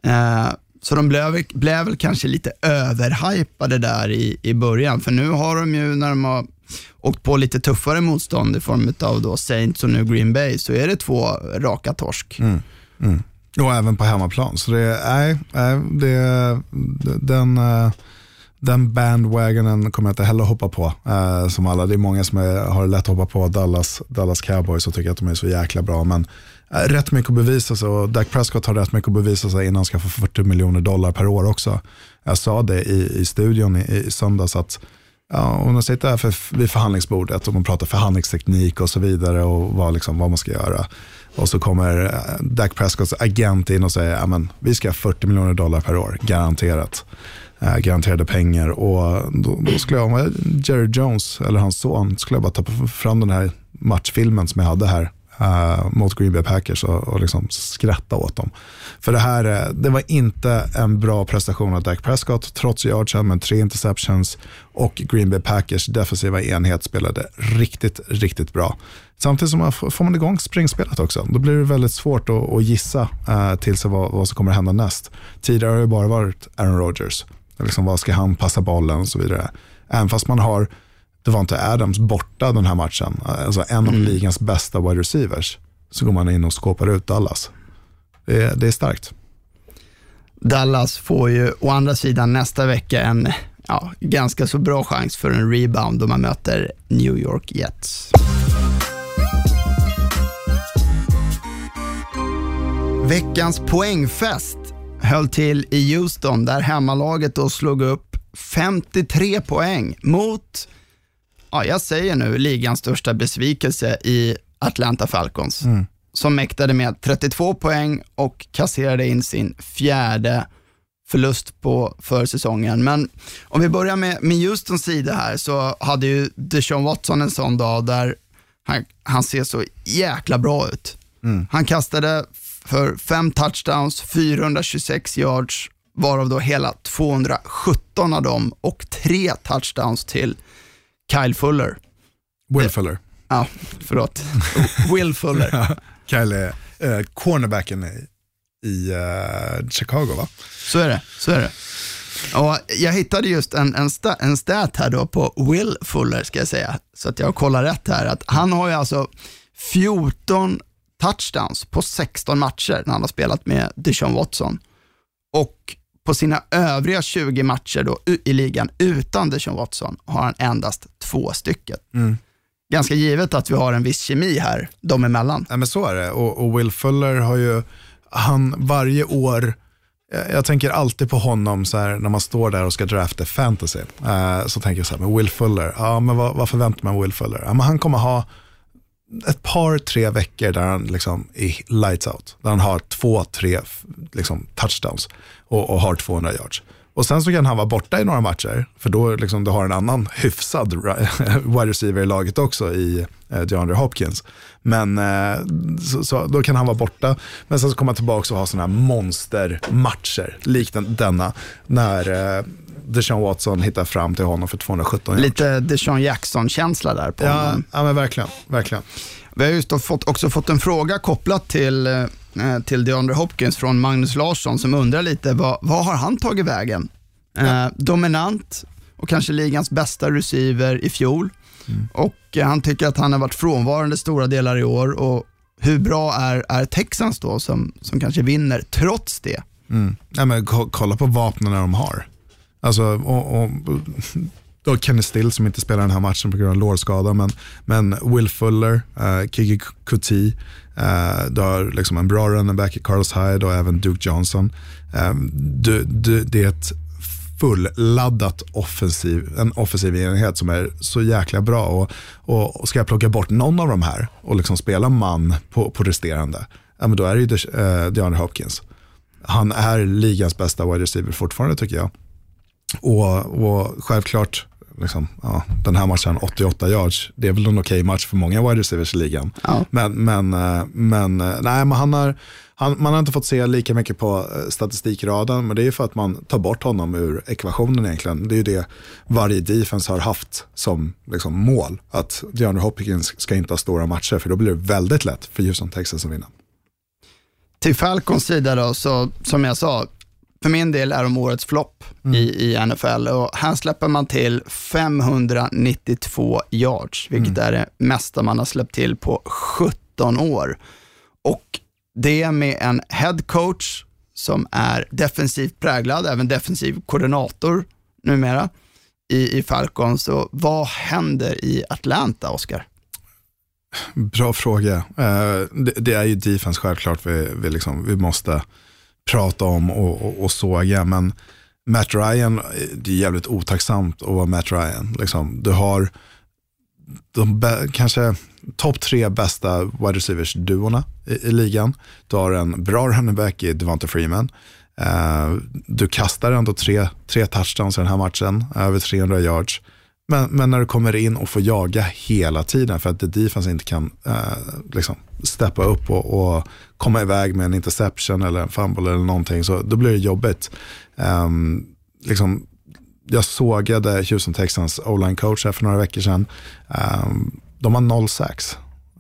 Eh, så de blev, blev väl kanske lite överhypade där i, i början, för nu har de ju, när de har åkt på lite tuffare motstånd i form av då Saints och nu Green Bay, så är det två raka torsk. Mm. Mm. Och även på hemmaplan. Så det är, nej, det, den... Uh den bandwagonen kommer jag inte heller hoppa på. Eh, som alla, det är många som är, har lätt att hoppa på Dallas, Dallas Cowboys och tycker att de är så jäkla bra. Men eh, rätt mycket att bevisa sig och Dak Prescott har rätt mycket att bevisa sig innan han ska få 40 miljoner dollar per år också. Jag sa det i, i studion i, i söndags att Ja, och de sitter här för, vid förhandlingsbordet och man pratar förhandlingsteknik och så vidare och vad, liksom, vad man ska göra. Och så kommer eh, Dak Prescotts agent in och säger att vi ska ha 40 miljoner dollar per år, garanterat. Eh, garanterade pengar. Och då, då skulle jag, om jag Jerry Jones eller hans son, skulle jag bara ta fram den här matchfilmen som jag hade här eh, mot Green Bay Packers och, och liksom skratta åt dem. För det här eh, det var inte en bra prestation av Dak Prescott, trots yardsen med tre interceptions och Green Bay Packers defensiva enhet spelade riktigt, riktigt bra. Samtidigt som man får man igång springspelet också, då blir det väldigt svårt att, att gissa eh, till sig vad, vad som kommer hända näst. Tidigare har det bara varit Aaron Rodgers. Liksom, vad ska han passa bollen och så vidare. Även fast man har det var inte Adams borta den här matchen, alltså en av mm. ligans bästa wide receivers, så går man in och skåpar ut Dallas. Det är, det är starkt. Dallas får ju å andra sidan nästa vecka en ja, ganska så bra chans för en rebound då man möter New York Jets. Veckans poängfest höll till i Houston där hemmalaget då slog upp 53 poäng mot ja, jag säger nu, ligans största besvikelse i Atlanta Falcons. Mm. Som mäktade med 32 poäng och kasserade in sin fjärde förlust på försäsongen. Men om vi börjar med, med Houstons sida här så hade ju Deshaun Watson en sån dag där han, han ser så jäkla bra ut. Mm. Han kastade för fem touchdowns, 426 yards, varav då hela 217 av dem och tre touchdowns till Kyle Fuller. Will Fuller. Ja, förlåt. Will Fuller. Kyle är uh, cornerbacken i, i uh, Chicago va? Så är det. Så är det. Och jag hittade just en, en, sta, en stat här då på Will Fuller, ska jag säga, så att jag kollar rätt här. Att han har ju alltså 14 touchdowns på 16 matcher när han har spelat med Deshaun Watson. Och på sina övriga 20 matcher då, i ligan utan Deshaun Watson har han endast två stycken. Mm. Ganska givet att vi har en viss kemi här, de emellan. Ja, men så är det. Och, och Will Fuller har ju, han varje år, jag tänker alltid på honom så här, när man står där och ska drafta fantasy. Uh, så tänker jag så här, men Will Fuller, ja, men vad, vad förväntar man Will Fuller? Ja, men han kommer ha ett par, tre veckor där han liksom är lights out. Där han har två, tre liksom, touchdowns och, och har 200 yards. Och sen så kan han vara borta i några matcher, för då liksom, du har en annan hyfsad wide receiver i laget också i eh, DeAndre Hopkins. Men eh, så, så, då kan han vara borta, men sen så kommer han tillbaka och ha sådana här monstermatcher, likt denna, när eh, Deshaun Watson hittar fram till honom för 217 yards. Lite Deshaun Jackson-känsla där på ja, honom. Ja, men verkligen. verkligen. Vi har just fått, också fått en fråga kopplat till Eh, till DeAndre Hopkins från Magnus Larsson som undrar lite, vad, vad har han tagit vägen? Ja. Eh, dominant och kanske ligans bästa receiver i fjol. Mm. Och eh, han tycker att han har varit frånvarande stora delar i år och hur bra är, är Texans då som, som kanske vinner trots det? Mm. Ja, men kolla på vapnen de har. Alltså, och, och, då Kenny Still som inte spelar den här matchen på grund av lårskada, men, men Will Fuller, uh, Kiki Kuti, uh, du har liksom en bra running back i Carlos Hyde och även Duke Johnson. Um, du, du, det är ett fulladdat offensiv, en offensiv enhet som är så jäkla bra. Och, och, och ska jag plocka bort någon av de här och liksom spela man på, på resterande, ja, men då är det ju uh, DeAndre Hopkins. Han är ligans bästa wide receiver fortfarande tycker jag. Och, och självklart liksom, ja, den här matchen 88 yards, det är väl en okej okay match för många wide receivers i ligan. Ja. Men, men, eh, men, eh, nej, men han har, han, man har inte fått se lika mycket på eh, statistikraden, men det är för att man tar bort honom ur ekvationen egentligen. Det är ju det varje defense har haft som liksom, mål, att DeAndre Hopkins ska inte ha stora matcher, för då blir det väldigt lätt för Houston Texas att vinna. Till Falcons sida då, så som jag sa, för min del är de årets flopp mm. i, i NFL och här släpper man till 592 yards, vilket mm. är det mesta man har släppt till på 17 år. Och det med en head coach som är defensivt präglad, även defensiv koordinator numera i, i Falcons. Så vad händer i Atlanta, Oscar? Bra fråga. Det, det, är ju defense självklart vi, vi, liksom, vi måste prata om och, och, och såga. Men Matt Ryan, det är jävligt otacksamt att vara Matt Ryan. Liksom, du har de kanske topp tre bästa wide receivers-duorna i, i ligan. Du har en bra running back i Devonta Freeman. Uh, du kastar ändå tre, tre touchdowns i den här matchen, över 300 yards. Men, men när du kommer in och får jaga hela tiden för att the defense inte kan eh, liksom steppa upp och, och komma iväg med en interception eller en fumble eller någonting, så då blir det jobbigt. Ehm, liksom, jag sågade Houston Texans o-line coach här för några veckor sedan. Ehm, de har noll sacks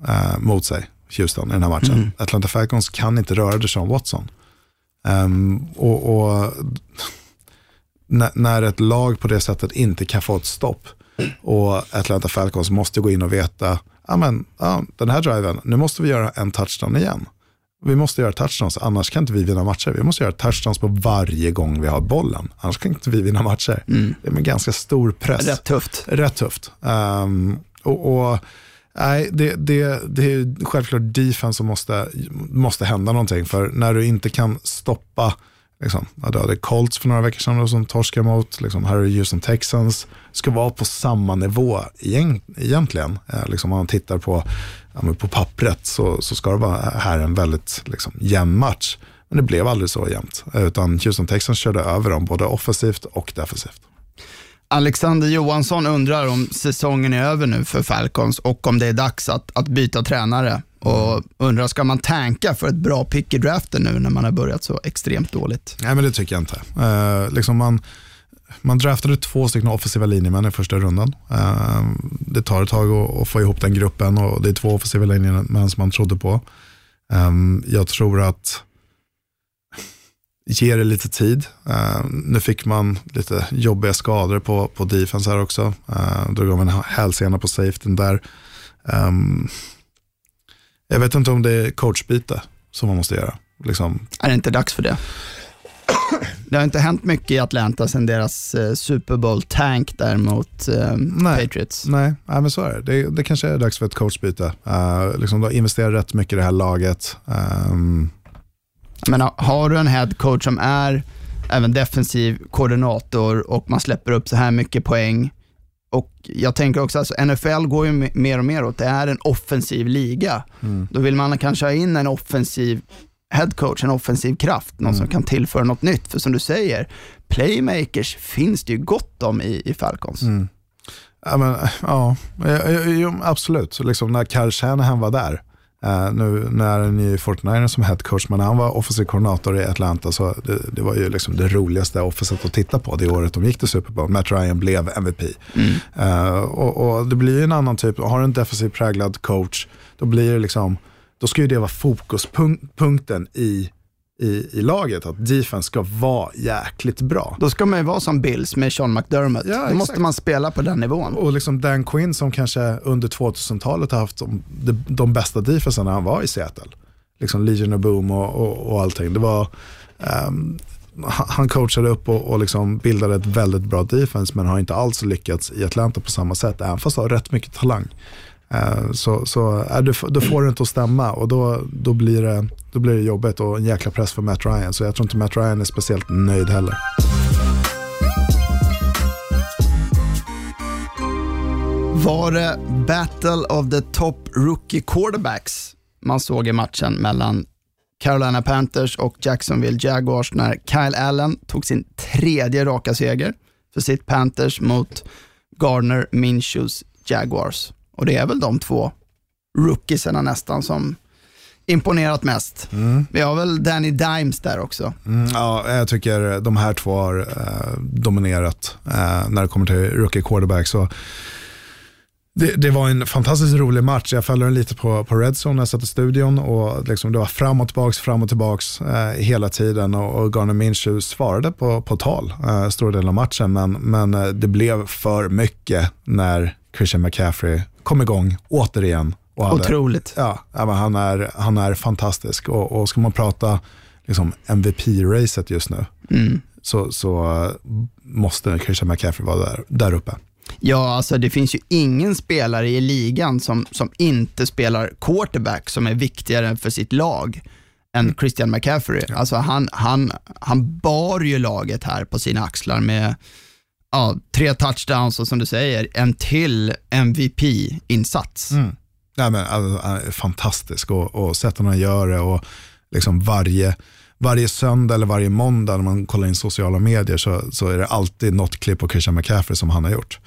eh, mot sig, Houston, i den här matchen. Atlanta Falcons kan inte röra Deshaun Watson. Ehm, och, och när, ett lag på det sättet inte kan få ett stopp och Atlanta Falcons måste gå in och veta, ja men den här driven, nu måste vi göra en touchdown igen. Vi måste göra touchdowns, annars kan inte vi vinna matcher. Vi måste göra touchdowns på varje gång vi har bollen, annars kan inte vi vinna matcher. Det är med ganska stor press. Rätt tufft. Rätt tufft. Ehm, och, och, nej, det, det, det är självklart defense som måste, måste hända någonting. För när du inte kan stoppa, liksom, du hade Colts för några veckor sedan som torskade mot, liksom, här är Houston Texans, ska vara på samma nivå igen, egentligen. Eh, liksom, om man tittar på, ja, men på pappret så, så ska det vara här en väldigt liksom, jämn match. Men det blev aldrig så jämnt, eh, utan Houston Texans körde över dem både offensivt och defensivt. Alexander Johansson undrar om säsongen är över nu för Falcons och om det är dags att, att byta tränare. Och undrar, ska man tanka för ett bra pick i draften nu när man har börjat så extremt dåligt? Nej, men det tycker jag inte. Eh, liksom man, man draftade två stycken offensiva linjemän i första rundan. Eh, det tar ett tag att, att få ihop den gruppen och det är två offensiva linjemän som man trodde på. Eh, jag tror att ge det lite tid. Uh, nu fick man lite jobbiga skador på, på defense här också. Uh, drog av en hälsena på safetyn där. Um, jag vet inte om det är coachbyte som man måste göra. Liksom, Är det inte dags för det? Det har inte hänt mycket i Atlanta sedan deras eh, Super Bowl-tank där mot eh, Nej. Patriots. Nej, nej men så är det. det. Det kanske är dags för ett coachbyte. Uh, liksom, du har investerat rätt mycket i det här laget. Um, Men ha- har du en head coach som är även defensiv koordinator och man släpper upp så här mycket poäng. Och jag tänker också, alltså NFL går ju me- mer och mer åt, det är en offensiv liga. Då vill man kanske ha in en offensiv head coach, en offensiv kraft, någon som kan tillföra något nytt. För som du säger, playmakers finns det ju gott om i, i Falcons. ja, men, ja, ja, absolut. Liksom, när Kyle Shanahan var där, eh, nu när är i Fortnite som head coach, men han var offensiv koordinator i Atlanta så det, det var ju liksom det roligaste offenset att titta på det året de gick till Super Bowl. Matt Ryan blev MVP. Eh, och, och det blir ju en annan typ, har du en defensiv präglad coach, då blir det liksom, då ska ju det vara fokuspunkten i, i, i laget, att defense ska vara jäkligt bra. Då ska man ju vara som Bills med Sean McDermott. Ja, Då exakt. måste man spela på den nivån. Och liksom Dan Quinn som kanske under 2000-talet har haft de, de, bästa defenserna när han var i Seattle. Liksom Legion of Boom och, och, och allting. Det var, han han coachade upp och, och liksom bildade ett väldigt bra defense men har inte alls lyckats i Atlanta på samma sätt, även fast han har rätt mycket talang. Eh, så så äh, du, då får det inte att stämma och då, då, blir det, då blir det jobbigt och en jäkla press för Matt Ryan. Så jag tror inte Matt Ryan är speciellt nöjd heller. Var det Battle of the Top Rookie Quarterbacks man såg i matchen mellan Carolina Panthers och Jacksonville Jaguars när Kyle Allen tog sin tredje raka seger för sitt Panthers mot Gardner Minshews Jaguars. Och det är väl de två rookiesarna nästan som imponerat mest. Vi har väl Danny Dimes där också. Mm, ja, jag tycker de här två har eh, dominerat eh, när det kommer till rookie quarterback. Så det, det var en fantastiskt rolig match. Jag följde den lite på, på Redzone när jag satt i studion. Och liksom det var fram och tillbaks, fram och tillbaks eh, hela tiden. Och, och Garner Minshew svarade på, på tal eh, stora delen av matchen. Men, men eh, det blev för mycket när Christian McCaffrey kom igång återigen. Och hade- Otroligt. Ja, han, är, han är fantastisk. Och, och ska man prata liksom MVP-racet just nu så, så eh, måste Christian McCaffrey vara där, där uppe. Ja, alltså det finns ju ingen spelare i ligan som, som inte spelar quarterback som är viktigare för sitt lag än Christian McCaffrey. Alltså han, han, han bar ju laget här på sina axlar med ja, tre touchdowns och som du säger, en till MVP-insats. Mm. Nej, men, alltså, fantastisk och, och sättet han gör det och liksom varje, varje söndag eller varje måndag när man kollar in sociala medier så, så är det alltid något klipp på Christian McCaffrey som han har gjort.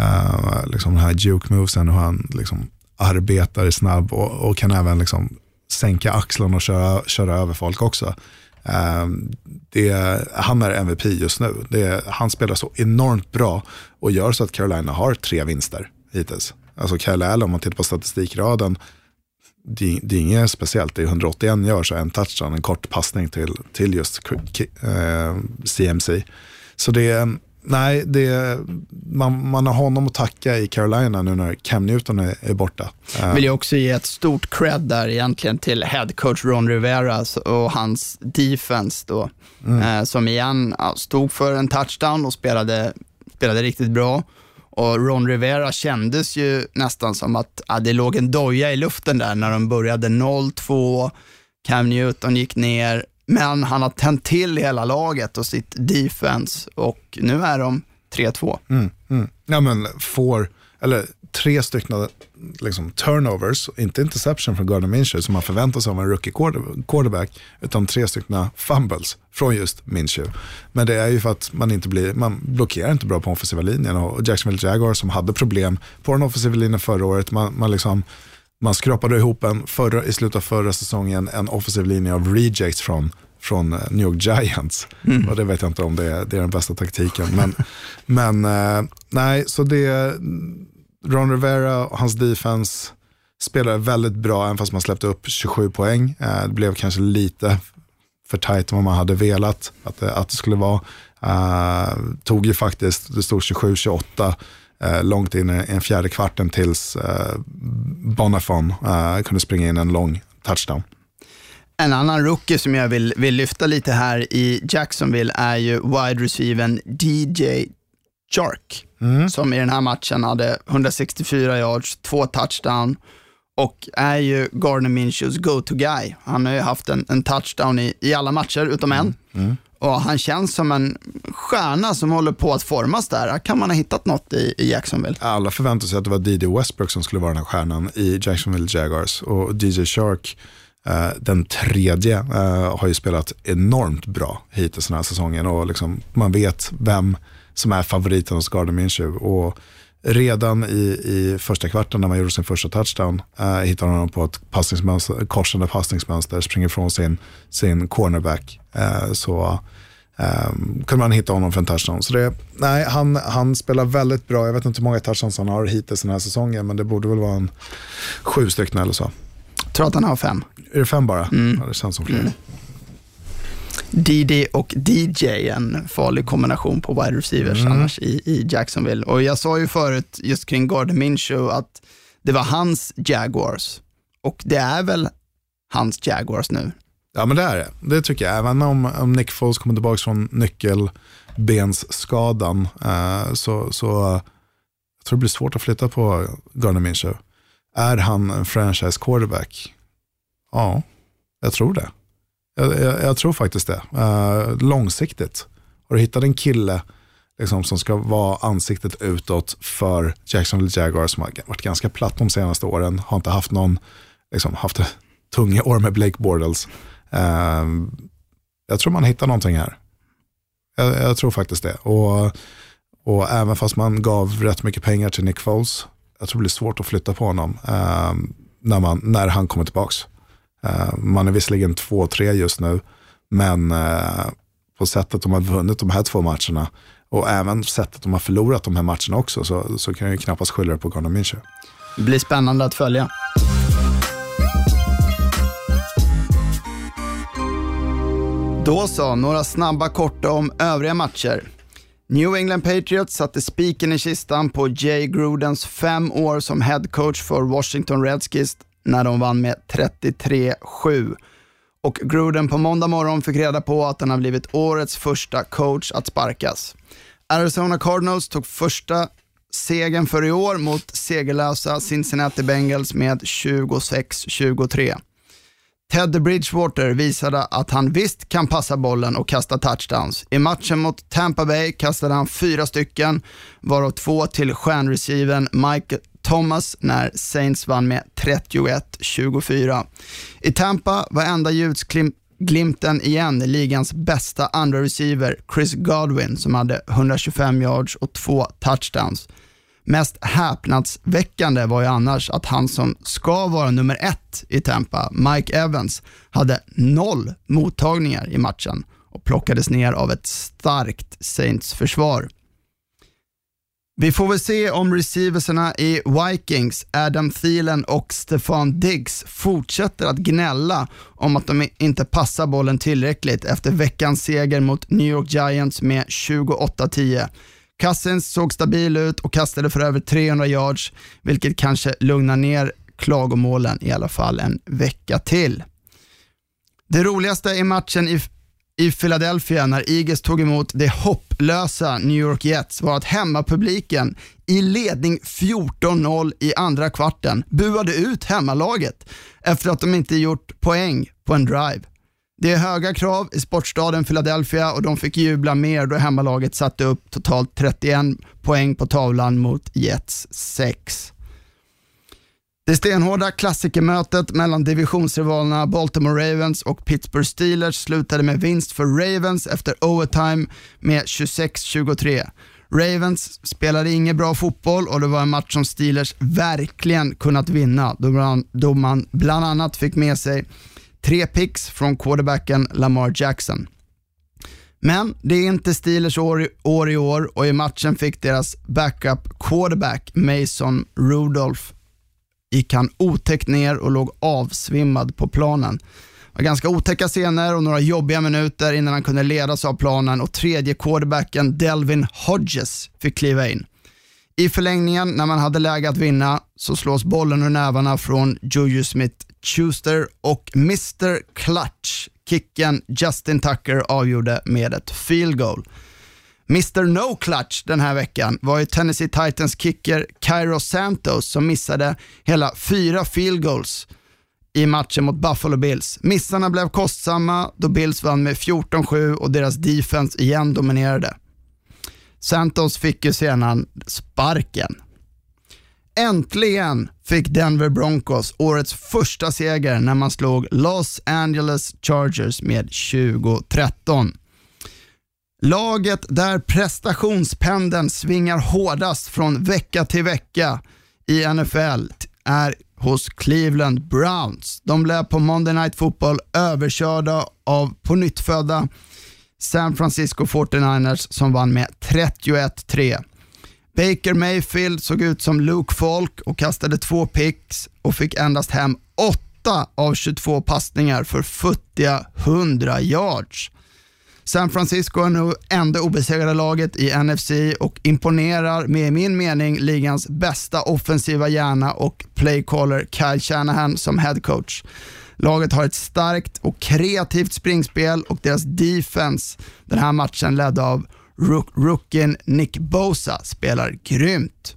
Uh, liksom den här juke movesen och han liksom arbetar snabb och, och kan även liksom sänka axlarna och köra, köra över folk också. Ehm, det, han är MVP just nu. Det, han spelar så enormt bra och gör så att Carolina har tre vinster hittills. Alltså Kyle Allen, om man tittar på statistikraden, det, det är inget speciellt. Det är 181 gör så en touchdown, en kort passning till, till just eh, CMC. Så det är, nej, det, man, man har honom att tacka i Carolina nu när Cam Newton är, är borta. Eh. Vill jag också ge ett stort cred där egentligen till head coach Ron Rivera och hans defense då, mm. eh, som igen stod för en touchdown och spelade, spelade riktigt bra. Och Ron Rivera kändes ju nästan som att ja, det låg en doja i luften där när de började 0-2, Cam Newton gick ner, men han har tänt till hela laget och sitt defense och nu är de 3-2. Mm, mm. Ja men får, eller tre stycken liksom, turnovers, inte interception från Gardner Minshew som man förväntar sig av en rookie quarterback, utan tre stycken fumbles från just Minshew. Men det är ju för att man inte blir, man blockerar inte bra på offensiva linjen och Jacksonville Jaguars som hade problem på den offensiva linjen förra året, man, man liksom man skrapade ihop en förra, i slutet av förra säsongen en offensiv linje av rejects från från eh, New York Giants. Mm. Och det vet jag inte om det är, det är den bästa taktiken. Men, men eh, nej, så det, Ron Rivera och hans defense spelade väldigt bra, även fast man släppte upp 27 poäng. Eh, det blev kanske lite för tajt vad man hade velat att det, att det skulle vara. Uh, tog ju faktiskt, det stod 27-28 uh, långt in i en fjärde kvarten tills Bonafon kunde springa in en lång touchdown. En annan rookie som jag vill, vill lyfta lite här i Jacksonville är ju wide receivern DJ Chark, mm. som i den här matchen hade 164 yards, två touchdown och är ju Gardner Minshews go-to-guy. Han har ju haft en, en touchdown i, i alla matcher utom en. Mm. Mm. Och han känns som en stjärna som håller på att formas där. Kan man ha hittat något i, i Jacksonville? Alla förväntade sig att det var D.D. Westbrook som skulle vara den här stjärnan i Jacksonville Jaguars. Och DJ Shark, Eh, den tredje, eh, har ju spelat enormt bra hittills den här säsongen. Och liksom, man vet vem som är favoriten hos Gardner Minshew. Och redan i, i första kvarten när man gjorde sin första touchdown eh, hittade honom på ett passningsmönster, korsande passningsmönster, springer ifrån sin, sin cornerback. Eh, så eh, kunde man hitta honom för en touchdown. Så det, nej, han, han spelar väldigt bra. Jag vet inte hur många touchdowns han har hittills den här säsongen, men det borde väl vara en sju stycken eller så. Jag tror att han har fem. Är det fem bara? Mm. Ja, det känns som fler. Mm. DD och DJ, en farlig kombination på wide receivers mm. annars i, i Jacksonville. Och jag sa ju förut just kring Gardner Minshew att det var hans Jaguars och det är väl hans Jaguars nu. Ja men det är det, det tycker jag. Även om, om Nick Foles kommer tillbaka från nyckelbensskadan eh, så, så jag tror det blir svårt att flytta på Gardner Minshew. Är han en franchise quarterback? Ja, jag tror det. Jag, jag, jag tror faktiskt det. Eh, långsiktigt. Har du hittat en kille liksom, som ska vara ansiktet utåt för Jacksonville Jaguars som har varit ganska platt de senaste åren, har inte haft någon, liksom, haft tunga år med Blake Bortles. Eh, jag tror man hittar någonting här. Jag, jag, tror faktiskt det. Och, och även fast man gav rätt mycket pengar till Nick Foles, jag tror det blir svårt att flytta på honom eh, när, man, när han kommer tillbaka. Eh, man är visserligen 2-3 just nu, men eh, på sättet de har vunnit de här två matcherna och även sättet de har förlorat de här matcherna också så, så kan jag ju knappast skylla det på Gardner München. Det blir spännande att följa. Då så, några snabba korta om övriga matcher. New England Patriots satte spiken i kistan på Jay Grudens fem år som head coach för Washington Redskins när de vann med 33-7. Och Gruden på måndag morgon fick reda på att han har blivit årets första coach att sparkas. Arizona Cardinals tog första segern för i år mot segerlösa Cincinnati Bengals med 26-23. Ted Bridgewater visade att han visst kan passa bollen och kasta touchdowns. I matchen mot Tampa Bay kastade han fyra stycken, varav två till stjärnreceiven Mike Thomas när Saints vann med 31-24. I Tampa var enda ljusglimten igen ligans bästa andra receiver Chris Godwin som hade 125 yards och två touchdowns. Mest häpnadsväckande var ju annars att han som ska vara nummer ett i Tampa, Mike Evans, hade noll mottagningar i matchen och plockades ner av ett starkt Saints-försvar. Vi får väl se om receiverserna i Vikings, Adam Thielen och Stefan Diggs fortsätter att gnälla om att de inte passar bollen tillräckligt efter veckans seger mot New York Giants med 28-10. Cousins såg stabil ut och kastade för över 300 yards, vilket kanske lugnar ner klagomålen i alla fall en vecka till. Det roligaste i matchen i, i Philadelphia när Eagles tog emot det hopplösa New York Jets var att hemmapubliken i ledning 14-0 i andra kvarten buade ut hemmalaget efter att de inte gjort poäng på en drive. Det är höga krav i sportstaden Philadelphia och de fick jubla mer då hemmalaget satte upp totalt 31 poäng på tavlan mot Jets 6. Det stenhårda klassikermötet mellan divisionsrivalerna Baltimore Ravens och Pittsburgh Steelers slutade med vinst för Ravens efter overtime med 26-23. Ravens spelade ingen bra fotboll och det var en match som Steelers verkligen kunnat vinna då man, då man bland annat fick med sig Tre picks från quarterbacken Lamar Jackson. Men det är inte Steelers år, år i år och i matchen fick deras backup quarterback Mason Rudolph gick han otäckt ner och låg avsvimmad på planen. Det var ganska otäcka scener och några jobbiga minuter innan han kunde ledas av planen och tredje quarterbacken Delvin Hodges fick kliva in. I förlängningen, när man hade läge att vinna, så slås bollen ur nävarna från Juju Smith-Schuster och Mr Clutch, kicken Justin Tucker, avgjorde med ett field goal. Mr No Clutch den här veckan var ju Tennessee Titans kicker Cairo Santos som missade hela fyra field goals i matchen mot Buffalo Bills. Missarna blev kostsamma då Bills vann med 14-7 och deras defense igen dominerade. Santos fick ju sedan sparken. Äntligen fick Denver Broncos årets första seger när man slog Los Angeles Chargers med 2013. Laget där prestationspendeln svingar hårdast från vecka till vecka i NFL är hos Cleveland Browns. De blev på Monday Night Football överkörda av på nyttfödda San Francisco 49ers som vann med 31-3. Baker Mayfield såg ut som Luke Falk och kastade två picks och fick endast hem 8 av 22 passningar för futtiga 100 yards. San Francisco är nu enda obesegrade laget i NFC och imponerar med i min mening ligans bästa offensiva hjärna och playcaller Kyle Shanahan som headcoach. Laget har ett starkt och kreativt springspel och deras defense den här matchen ledd av rook rookien Nick Bosa spelar grymt.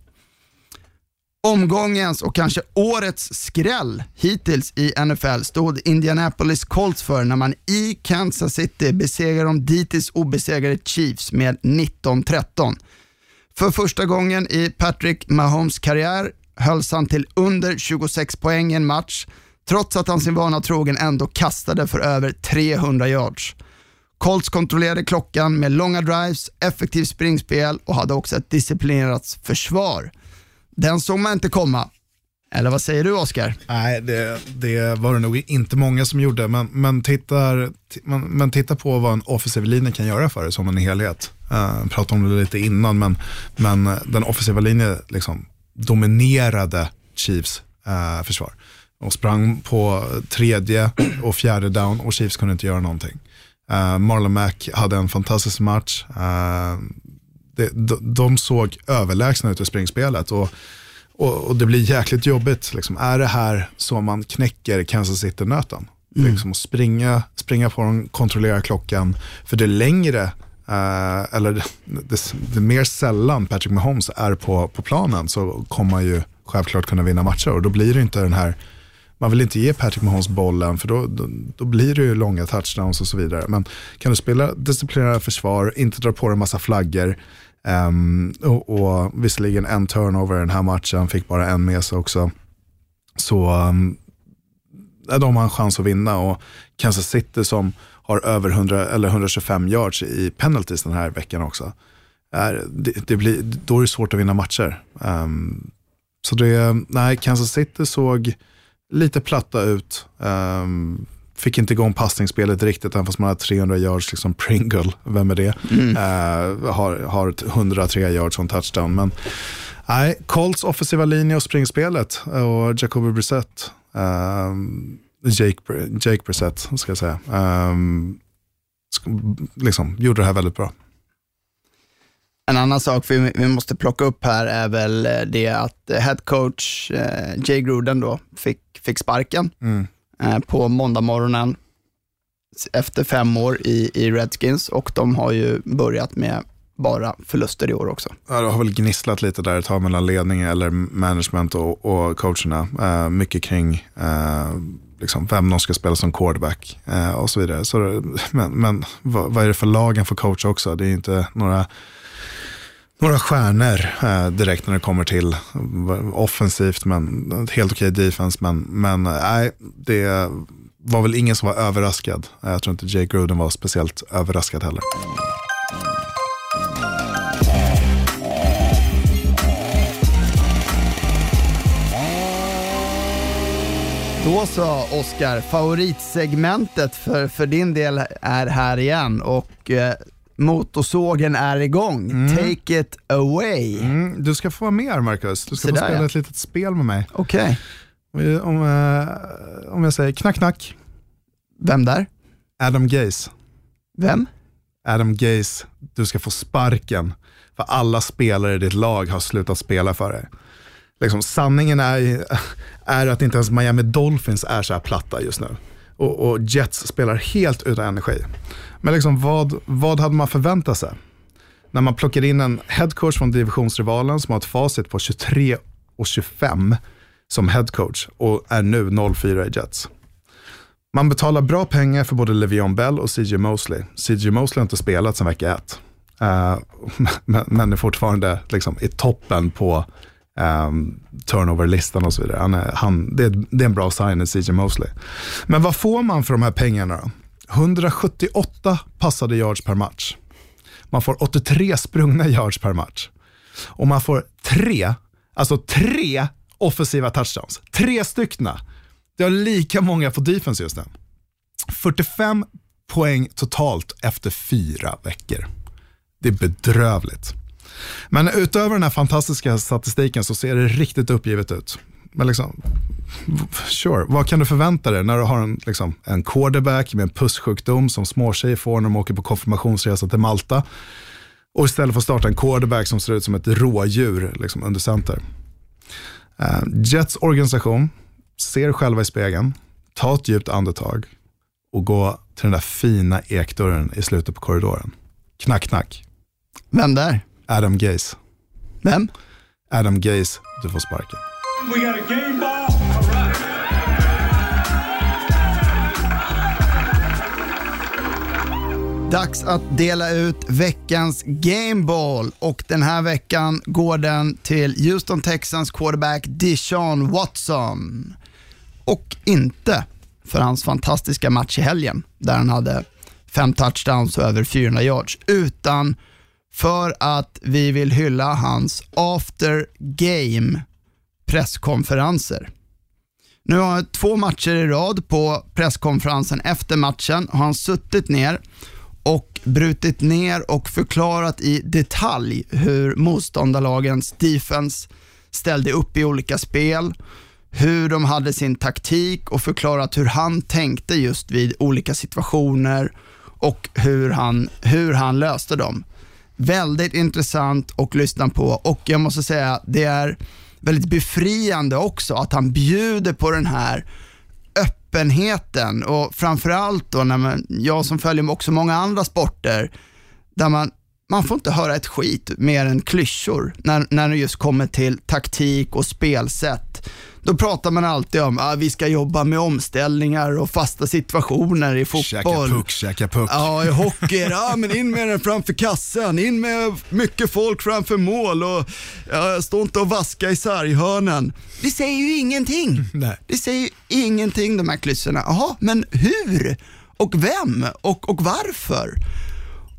Omgångens och kanske årets skräll hittills i NFL stod Indianapolis Colts för när man i Kansas City besegrade de dittills obesegrade Chiefs med 19-13. För första gången i Patrick Mahomes karriär hölls han till under 26 poäng i en match trots att han sin vana trogen ändå kastade för över 300 yards. Colts kontrollerade klockan med långa drives, effektivt springspel och hade också ett disciplinerat försvar. Den såg man inte komma. Eller vad säger du Oskar? Nej, det, det, var det nog inte många som gjorde, men, men, tittar, men, men titta på vad en offensiv linje kan göra för det som en helhet. Uh, pratade om det lite innan, men, men den offensiva linjen liksom dominerade Chiefs uh, försvar och sprang på tredje och fjärde down och Chiefs kunde inte göra någonting. Uh, Marlon Mack hade en fantastisk match. Uh, det, de, de såg överlägsna ut i springspelet och, och, och, det blir jäkligt jobbigt. Liksom. Är det här så man knäcker Kansas City-nöten? Mm. Liksom springa, springa på dem, kontrollera klockan. För det längre, uh, eller det, det, det, mer sällan Patrick Mahomes är på, på planen så kommer man ju självklart kunna vinna matcher och då blir det inte den här man vill inte ge Patrick Mahomes bollen för då, då, då blir det ju långa touchdowns och så vidare. Men kan du spela disciplinerat försvar, inte dra på dig en massa flaggor, um, och, och visserligen en turnover i den här matchen, fick bara en med sig också, så ehm, um, de har en chans att vinna. Och Kansas City som har över 100, eller 125 yards i penalties den här veckan också. Är, det, det blir, då är det svårt att vinna matcher. Um, så det, nej, Kansas City såg lite platta ut. Um, fick inte igång passningsspelet riktigt, även fast man har 300 yards, liksom Pringle, vem är det? Mm. Uh, har, har 103 yards som touchdown. Men nej, Colts offensiva linje och springspelet och Jacoby Brissett. Um, Jake, Jake Brissett, ska jag säga. Um, liksom, gjorde det här väldigt bra. En annan sak vi, vi måste plocka upp här är väl eh, det att eh, head coach eh, Jay Gruden då fick, fick sparken mm. eh, på måndag morgonen efter fem år i, i Redskins och de har ju börjat med bara förluster i år också. Ja, det har väl gnisslat lite där ett tag mellan ledning eller management och, och coacherna. Eh, mycket kring eh, liksom, vem de ska spela som quarterback eh, och så vidare. Så, men men vad, vad, är det för lag han får coacha också? Det är inte några, några stjärnor eh, direkt när det kommer till eh, offensivt, men helt okej okay defense. Men, men nej, det var väl ingen som var överraskad. Eh, jag tror inte Jake Gruden var speciellt överraskad heller. Då så Oskar, favoritsegmentet för, för din del är här igen och eh, motorsågen är igång. Mm. Take it away. Mm. Du ska få vara med Marcus. Du ska få spela ja. ett litet spel med mig. Okej. Okay. Om, eh, om jag säger knack knack. Vem där? Adam Gaze. Vem? Adam Gaze, du ska få sparken. För alla spelare i ditt lag har slutat spela för dig liksom, sanningen är, är att inte ens Miami Dolphins är så här platta just nu. Och, och Jets spelar helt utan energi. Men liksom, vad, vad hade man förväntat sig? När man plockar in en headcoach från divisionsrivalen som har ett facit på 23 och 25 som headcoach och är nu 0-4 i Jets. Man betalar bra pengar för både Le'Veon Bell och CJ Mosley. CJ Mosley har inte spelat sedan vecka ett. Uh, men, men är fortfarande liksom i toppen på um, turnover-listan och så vidare. Han är, han, det, är, det är en bra sign i CJ Mosley. Men vad får man för de här pengarna då? 178 passade yards per match. Man får 83 sprungna yards per match. Och man får tre, alltså tre offensiva touchdowns. Tre styckna. Det har lika många på defense just nu. 45 poäng totalt efter fyra veckor. Det är bedrövligt. Men utöver den här fantastiska statistiken så ser det riktigt uppgivet ut. Men liksom, sure, vad kan du förvänta dig när du har en, liksom, en quarterback med en pusssjukdom som småtjejer får när de åker på konfirmationsresa till Malta och istället får starta en quarterback som ser ut som ett rådjur liksom, under center. Uh, Jets organisation ser själva i spegeln, ta ett djupt andetag och gå till den där fina ekdörren i slutet på korridoren. Knack, knack. Vem där? Adam Gaze. Vem? Adam Gaze, du får sparken. We got a game ball. Dags att dela ut veckans Gameball och den här veckan går den till Houston Texans quarterback Deshaun Watson. Och inte för hans fantastiska match i helgen där han hade fem touchdowns och över 400 yards, utan för att vi vill hylla hans after game presskonferenser. Nu har han två matcher i rad på presskonferensen efter matchen har han suttit ner och brutit ner och förklarat i detalj hur motståndarlagens defense ställde upp i olika spel, hur de hade sin taktik och förklarat hur han tänkte just vid olika situationer och hur han, hur han löste dem. Väldigt intressant att lyssna på och jag måste säga det är väldigt befriande också att han bjuder på den här öppenheten och framförallt då när man, jag som följer också många andra sporter där man man får inte höra ett skit mer än klyschor när, när det just kommer till taktik och spelsätt. Då pratar man alltid om att ah, vi ska jobba med omställningar och fasta situationer i Käka fotboll. puck, käka puck. Ja, i hockey, ja men in med den framför kassan, in med mycket folk framför mål och ja, stå inte och vaska i sarghörnen. Det säger ju ingenting. Nej. Det säger ju ingenting de här klyschorna. Jaha, men hur? Och vem? Och, och varför?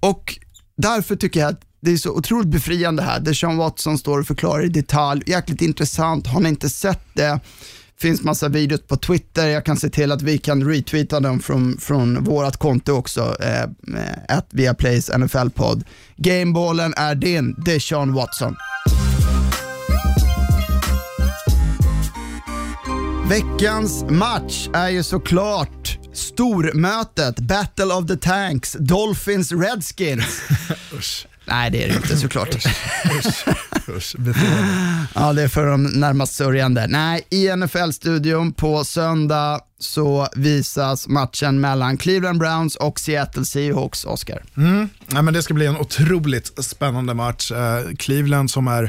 Och därför tycker jag att det är så otroligt befriande här. Det Sean Watson står och förklarar i detalj. Jäkligt intressant. Har ni inte sett det? finns massa videos på Twitter. Jag kan se till att vi kan retweeta dem från, från vårt konto också. Eh, eh att via Plays NFL-podd. Gameballen är din. Det är Sean Watson. Veckans match är ju såklart stormötet, Battle of the Tanks, Dolphins Redskins. Nej, det är det inte såklart. Ja, det är för de närmast sörjande. Nej, i NFL-studion på söndag så visas matchen mellan Cleveland Browns och Seattle Seahawks, Oscar. Ja, men det ska bli en otroligt spännande match. Eh, Cleveland som är,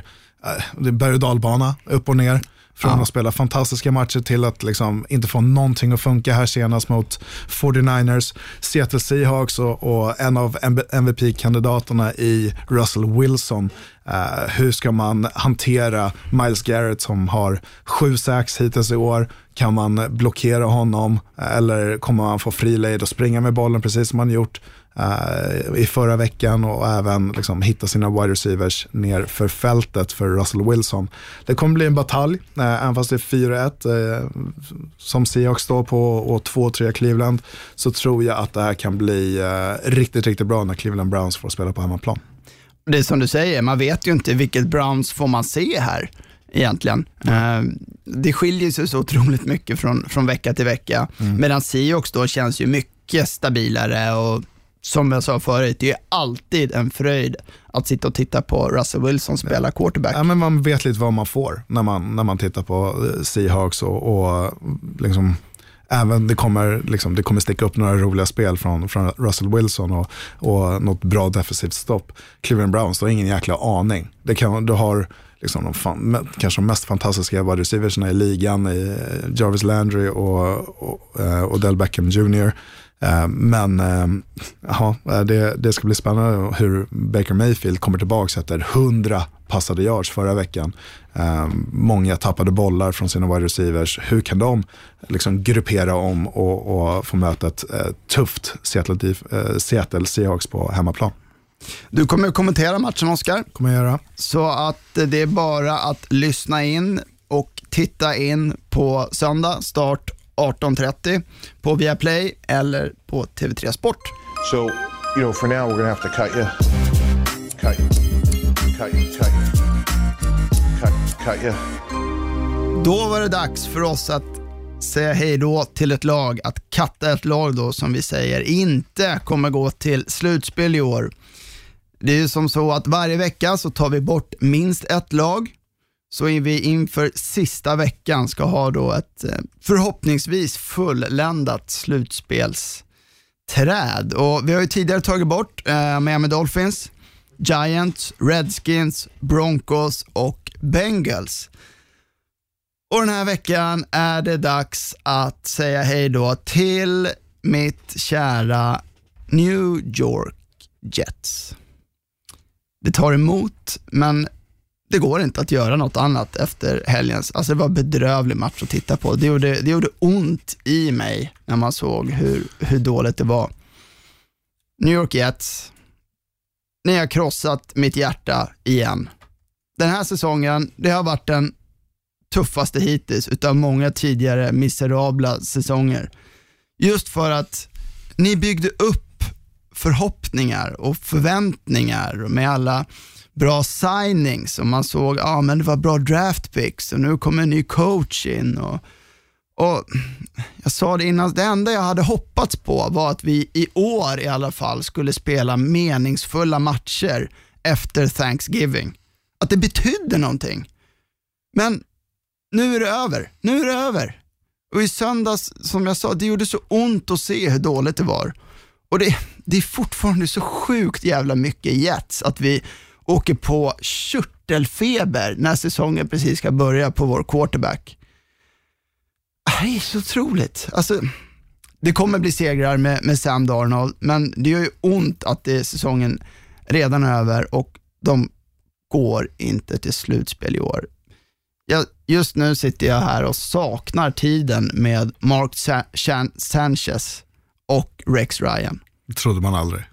eh, det är berg och dalbana, upp och ner. Från Ja. att spela fantastiska matcher till att liksom inte få någonting att funka här senast mot 49ers, Seattle Seahawks och, och en av MVP-kandidaterna i Russell Wilson. Eh, hur ska man hantera Miles Garrett som har sju sax hittills i år? Kan man blockera honom eller kommer man få fri lejd och springa med bollen precis som man gjort eh, i förra veckan och även liksom hitta sina wide receivers ner för fältet för Russell Wilson. Det kommer bli en batalj, eh, även fast det är 4-1 eh, som Seahawks står på och 2-3 Cleveland, så tror jag att det här kan bli eh, riktigt, riktigt bra när Cleveland Browns får spela på hemmaplan. Det är som du säger, man vet ju inte vilket Browns får man se här egentligen. Eh, Det skiljer sig så otroligt mycket från, från vecka till vecka. Medan Seahawks då känns ju mycket stabilare och som jag sa förut, det är alltid en fröjd att sitta och titta på Russell Wilson spela quarterback. Ja, men man vet lite vad man får när man, när man tittar på eh, Seahawks och, och liksom, även det kommer, liksom, det kommer sticka upp några roliga spel från, från Russell Wilson och, och något bra defensivt stopp. Cleveland Browns, du har ingen jäkla aning. Det kan, du har liksom de fan, kanske de mest fantastiska wide receiversna i ligan, i Jarvis Landry och, och och Odell Beckham Jr. Eh, Men eh, jaha, eh, det, det ska bli spännande hur Baker Mayfield kommer tillbaka efter 100 passade yards förra veckan. Många tappade bollar från sina wide receivers. Hur kan de liksom gruppera om och, och få möta ett tufft Seattle, Seattle Seahawks på hemmaplan? Du kommer kommentera matchen Oscar, kommer jag göra. så att det är bara att lyssna in och titta in på söndag, start 18.30 på Viaplay eller på TV3 Sport. So, you know, for now, we're gonna have to cut you. Cut you. Cut you. Cut you. Cut, cut you. Då var det dags för oss att säga hej då till ett lag, att katta ett lag då som vi säger inte kommer gå till slutspel i år. Det är ju som så att varje vecka så tar vi bort minst ett lag, så vi inför sista veckan ska ha då ett eh, förhoppningsvis fulländat slutspelsträd. Och vi har ju tidigare tagit bort eh, Miami Dolphins, Giants, Redskins, Broncos och Bengals. Och den här veckan är det dags att säga hej då till mitt kära New York Jets. Det tar emot, men det går inte att göra något annat efter helgens. Alltså det var en bedrövlig match att titta på. Det gjorde, det gjorde ont i mig när man såg hur, hur dåligt det var. New York Jets, ni har krossat mitt hjärta igen. Den här säsongen, det har varit den tuffaste hittills utav många tidigare miserabla säsonger. Just för att ni byggde upp förhoppningar och förväntningar med alla bra signings och man såg, ja ah, men det var bra draft picks och nu kommer en ny coach in och, och jag sa det innan, det enda jag hade hoppats på var att vi i år i alla fall skulle spela meningsfulla matcher efter Thanksgiving. Att det betydde någonting. Men nu är det över. Nu är det över. Och i söndags, som jag sa, det gjorde så ont att se hur dåligt det var. Och det, det är fortfarande så sjukt jävla mycket Jets att vi åker på körtelfeber när säsongen precis ska börja på vår quarterback. Ah, det är så otroligt. Alltså, det kommer bli segrar med, med Sam Darnold, men det gör ju ont att det är säsongen redan över och de går inte till slutspel i år. Jag, just nu sitter jag här och saknar tiden med Mark Sa- Chan- Sanchez och Rex Ryan. Det trodde man aldrig.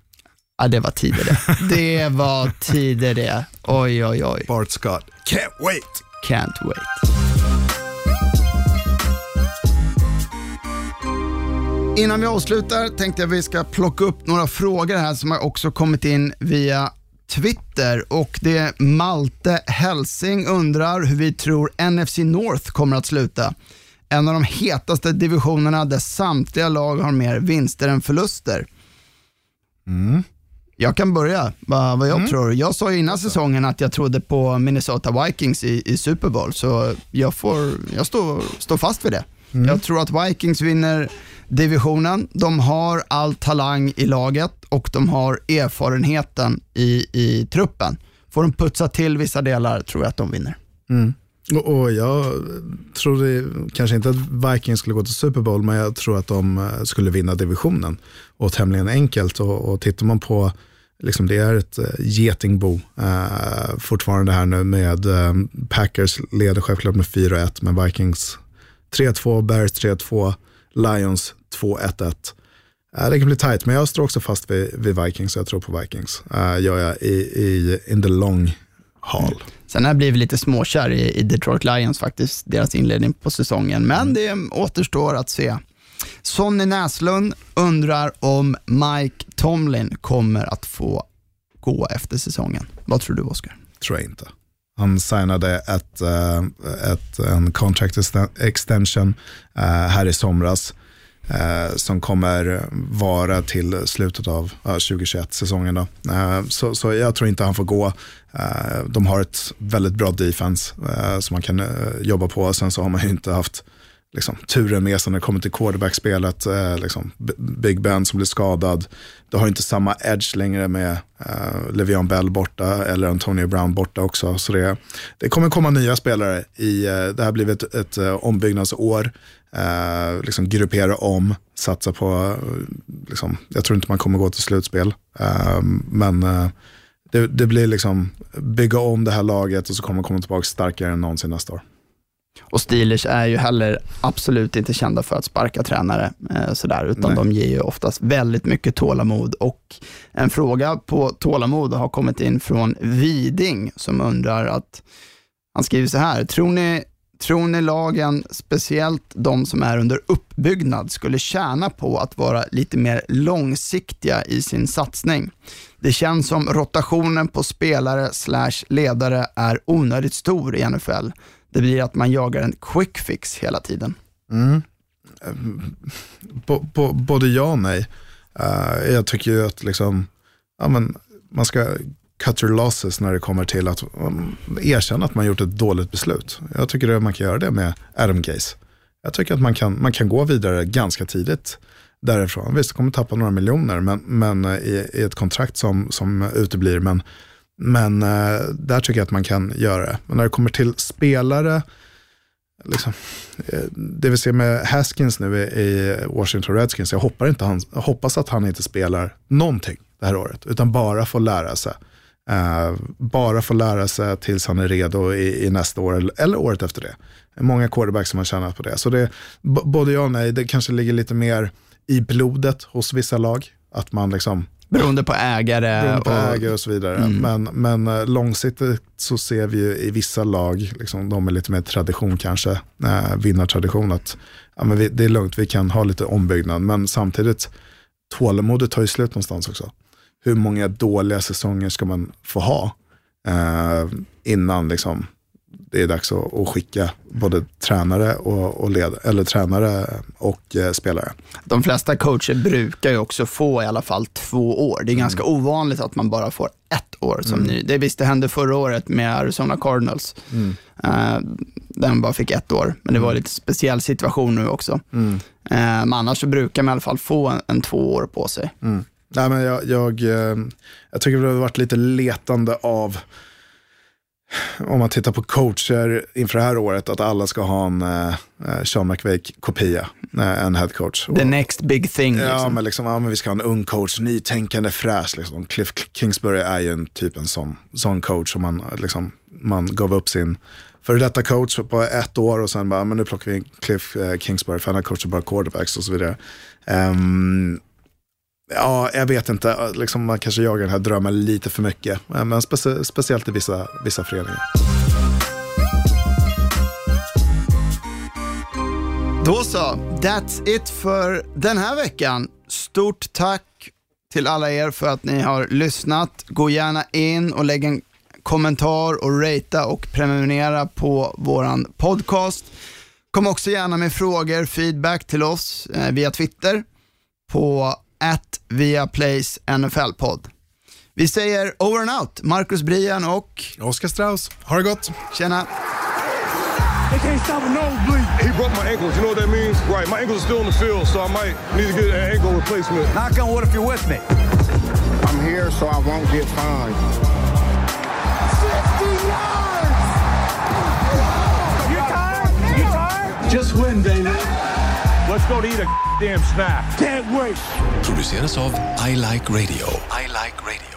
Ja, det var tider det. Det var tider det. Oj, oj, oj. Bart Scott, can't wait! Can't wait. Innan vi avslutar tänkte jag att vi ska plocka upp några frågor här som har också kommit in via Twitter och det är Malte Helsing undrar hur vi tror NFC North kommer att sluta. En av de hetaste divisionerna där samtliga lag har mer vinster än förluster. Jag kan börja vad, vad jag tror. Jag sa ju innan säsongen att jag trodde på Minnesota Vikings i, i Super Bowl, så jag, får, jag står, står fast vid det. Jag tror att Vikings vinner divisionen. De har all talang i laget och de har erfarenheten i, i truppen. Får de putsa till vissa delar tror jag att de vinner. Och, och jag trodde kanske inte att Vikings skulle gå till Super Bowl, men jag tror att de eh, skulle vinna divisionen. Och tämligen enkelt. Och, och tittar man på, liksom det är ett eh, getingbo eh, fortfarande här nu med eh, Packers leder självklart med 4-1, men Vikings 3-2, Bears 3-2, Lions 2-1-1. Eh, det kan bli tight, men jag står också fast vid, vid Vikings, och jag tror på Vikings. Uh, gör jag i, i in the long haul. Sen har jag blivit lite småkär i, i Detroit Lions faktiskt, deras inledning på säsongen, men det återstår att se. Sonny Näslund undrar om Mike Tomlin kommer att få gå efter säsongen. Vad tror du Oskar? tror jag inte. Han signade ett, eh, ett, en contract extension eh, här i somras eh, som kommer vara till slutet av eh, 2021-säsongen. Eh, så, så jag tror inte han får gå. Eh, de har ett väldigt bra defense eh, som man kan eh, jobba på. Sen så har man ju inte haft liksom, turen med sig när det kommer till quarterback-spelet. Eh, liksom, Big Ben som blir skadad. Du har inte samma edge längre med eh, Le'Veon Bell borta eller Antonio Brown borta också. Så det, det kommer komma nya spelare. I, eh, det här blir ett, ett eh, ombyggnadsår. Eh, liksom gruppera om, satsa på, liksom, jag tror inte man kommer gå till slutspel. Eh, men eh, det, det blir liksom bygga om det här laget och så kommer man komma tillbaka starkare än någonsin nästa år. Och Steelers är ju heller absolut inte kända för att sparka tränare eh, sådär, utan Nej. de ger ju oftast väldigt mycket tålamod. Och en fråga på tålamod har kommit in från Viding som undrar att, han skriver så här, tror ni, tror ni lagen, speciellt de som är under uppbyggnad, skulle tjäna på att vara lite mer långsiktiga i sin satsning? Det känns som rotationen på spelare slash ledare är onödigt stor i NFL. Det blir att man jagar en quick fix hela tiden. Mm. Bo, B både ja och nej. Uh, jag tycker ju att liksom, ja, men man ska cut your losses när det kommer till att um, erkänna att man gjort ett dåligt beslut. Jag tycker att man kan göra det med Adam Gaze. Jag tycker att man kan, man kan gå vidare ganska tidigt därifrån. Visst, kommer tappa några miljoner men, men eh, i, i ett kontrakt som, som uteblir. Men, men eh, där tycker jag att man kan göra det. Men när det kommer till spelare, liksom, eh, det vi ser med Haskins nu i, i Washington Redskins, jag hoppas, inte han, jag hoppas att han inte spelar någonting det här året, utan bara får lära sig. Eh, bara får lära sig tills han är redo i, i nästa år eller, eller året efter det. Är Många quarterbacks som har tjänat på det. Så det, b- både ja och nej, det kanske ligger lite mer i blodet hos vissa lag. Att man liksom Beroende på ägare. beroende på och, ägare och så vidare. Men, men eh, långsiktigt så ser vi ju i vissa lag, liksom, de med lite mer tradition kanske, eh, vinnartradition, att ja, men vi, det är lugnt, vi kan ha lite ombyggnad. Men samtidigt, tålamodet tar ju slut någonstans också. Hur många dåliga säsonger ska man få ha eh, innan liksom, det är dags att, att skicka både tränare och, och led, eller tränare och eh, spelare. De flesta coacher brukar ju också få i alla fall två år. Det är ganska ovanligt att man bara får ett år som ny. Det visst, det hände förra året med Arizona Cardinals. Eh, där bara fick ett år. Men det var en lite speciell situation nu också. Eh, men annars så brukar man i alla fall få en, en två år på sig. Nej, men jag, jag, eh, jag tycker det har varit lite letande av, om man tittar på coacher inför det här året, att alla ska ha en eh, Sean McVay-kopia, eh, en headcoach. The next big thing. Ja, Liksom. men liksom, ja, men vi ska ha en ung coach, nytänkande fräsch. Liksom. Cliff Kingsbury är ju en typ en sån, sån coach som man, liksom, man gav upp sin före detta coach på ett år och sen bara, men nu plockar vi in Cliff eh, Kingsbury för han har coachat bara quarterbacks och så vidare. Ehm, ja, jag vet inte, liksom, man kanske jagar den här drömmen lite för mycket, eh, men specie speciellt i vissa, vissa föreningar. Då så, that's it för den här veckan. Stort tack till alla er för att ni har lyssnat. Gå gärna in och lägg en kommentar och ratea och prenumerera på våran podcast. Kom också gärna med frågor, feedback till oss eh, via Twitter på att Viaplays NFL-podd. Vi säger over and out. Marcus Brian och Oskar Strauss, ha det gott! tjena. They can't stop a nosebleed. He broke my ankles. You know what that means? Right. My ankles are still in the field, so I might need to get an ankle replacement. Knock on wood if you're with me. I'm here so I won't get fined. 60 yards! You tired? You tired? Just win, baby. Let's go to eat a damn snack. Can't wait. produceras av I Like Radio. I Like Radio.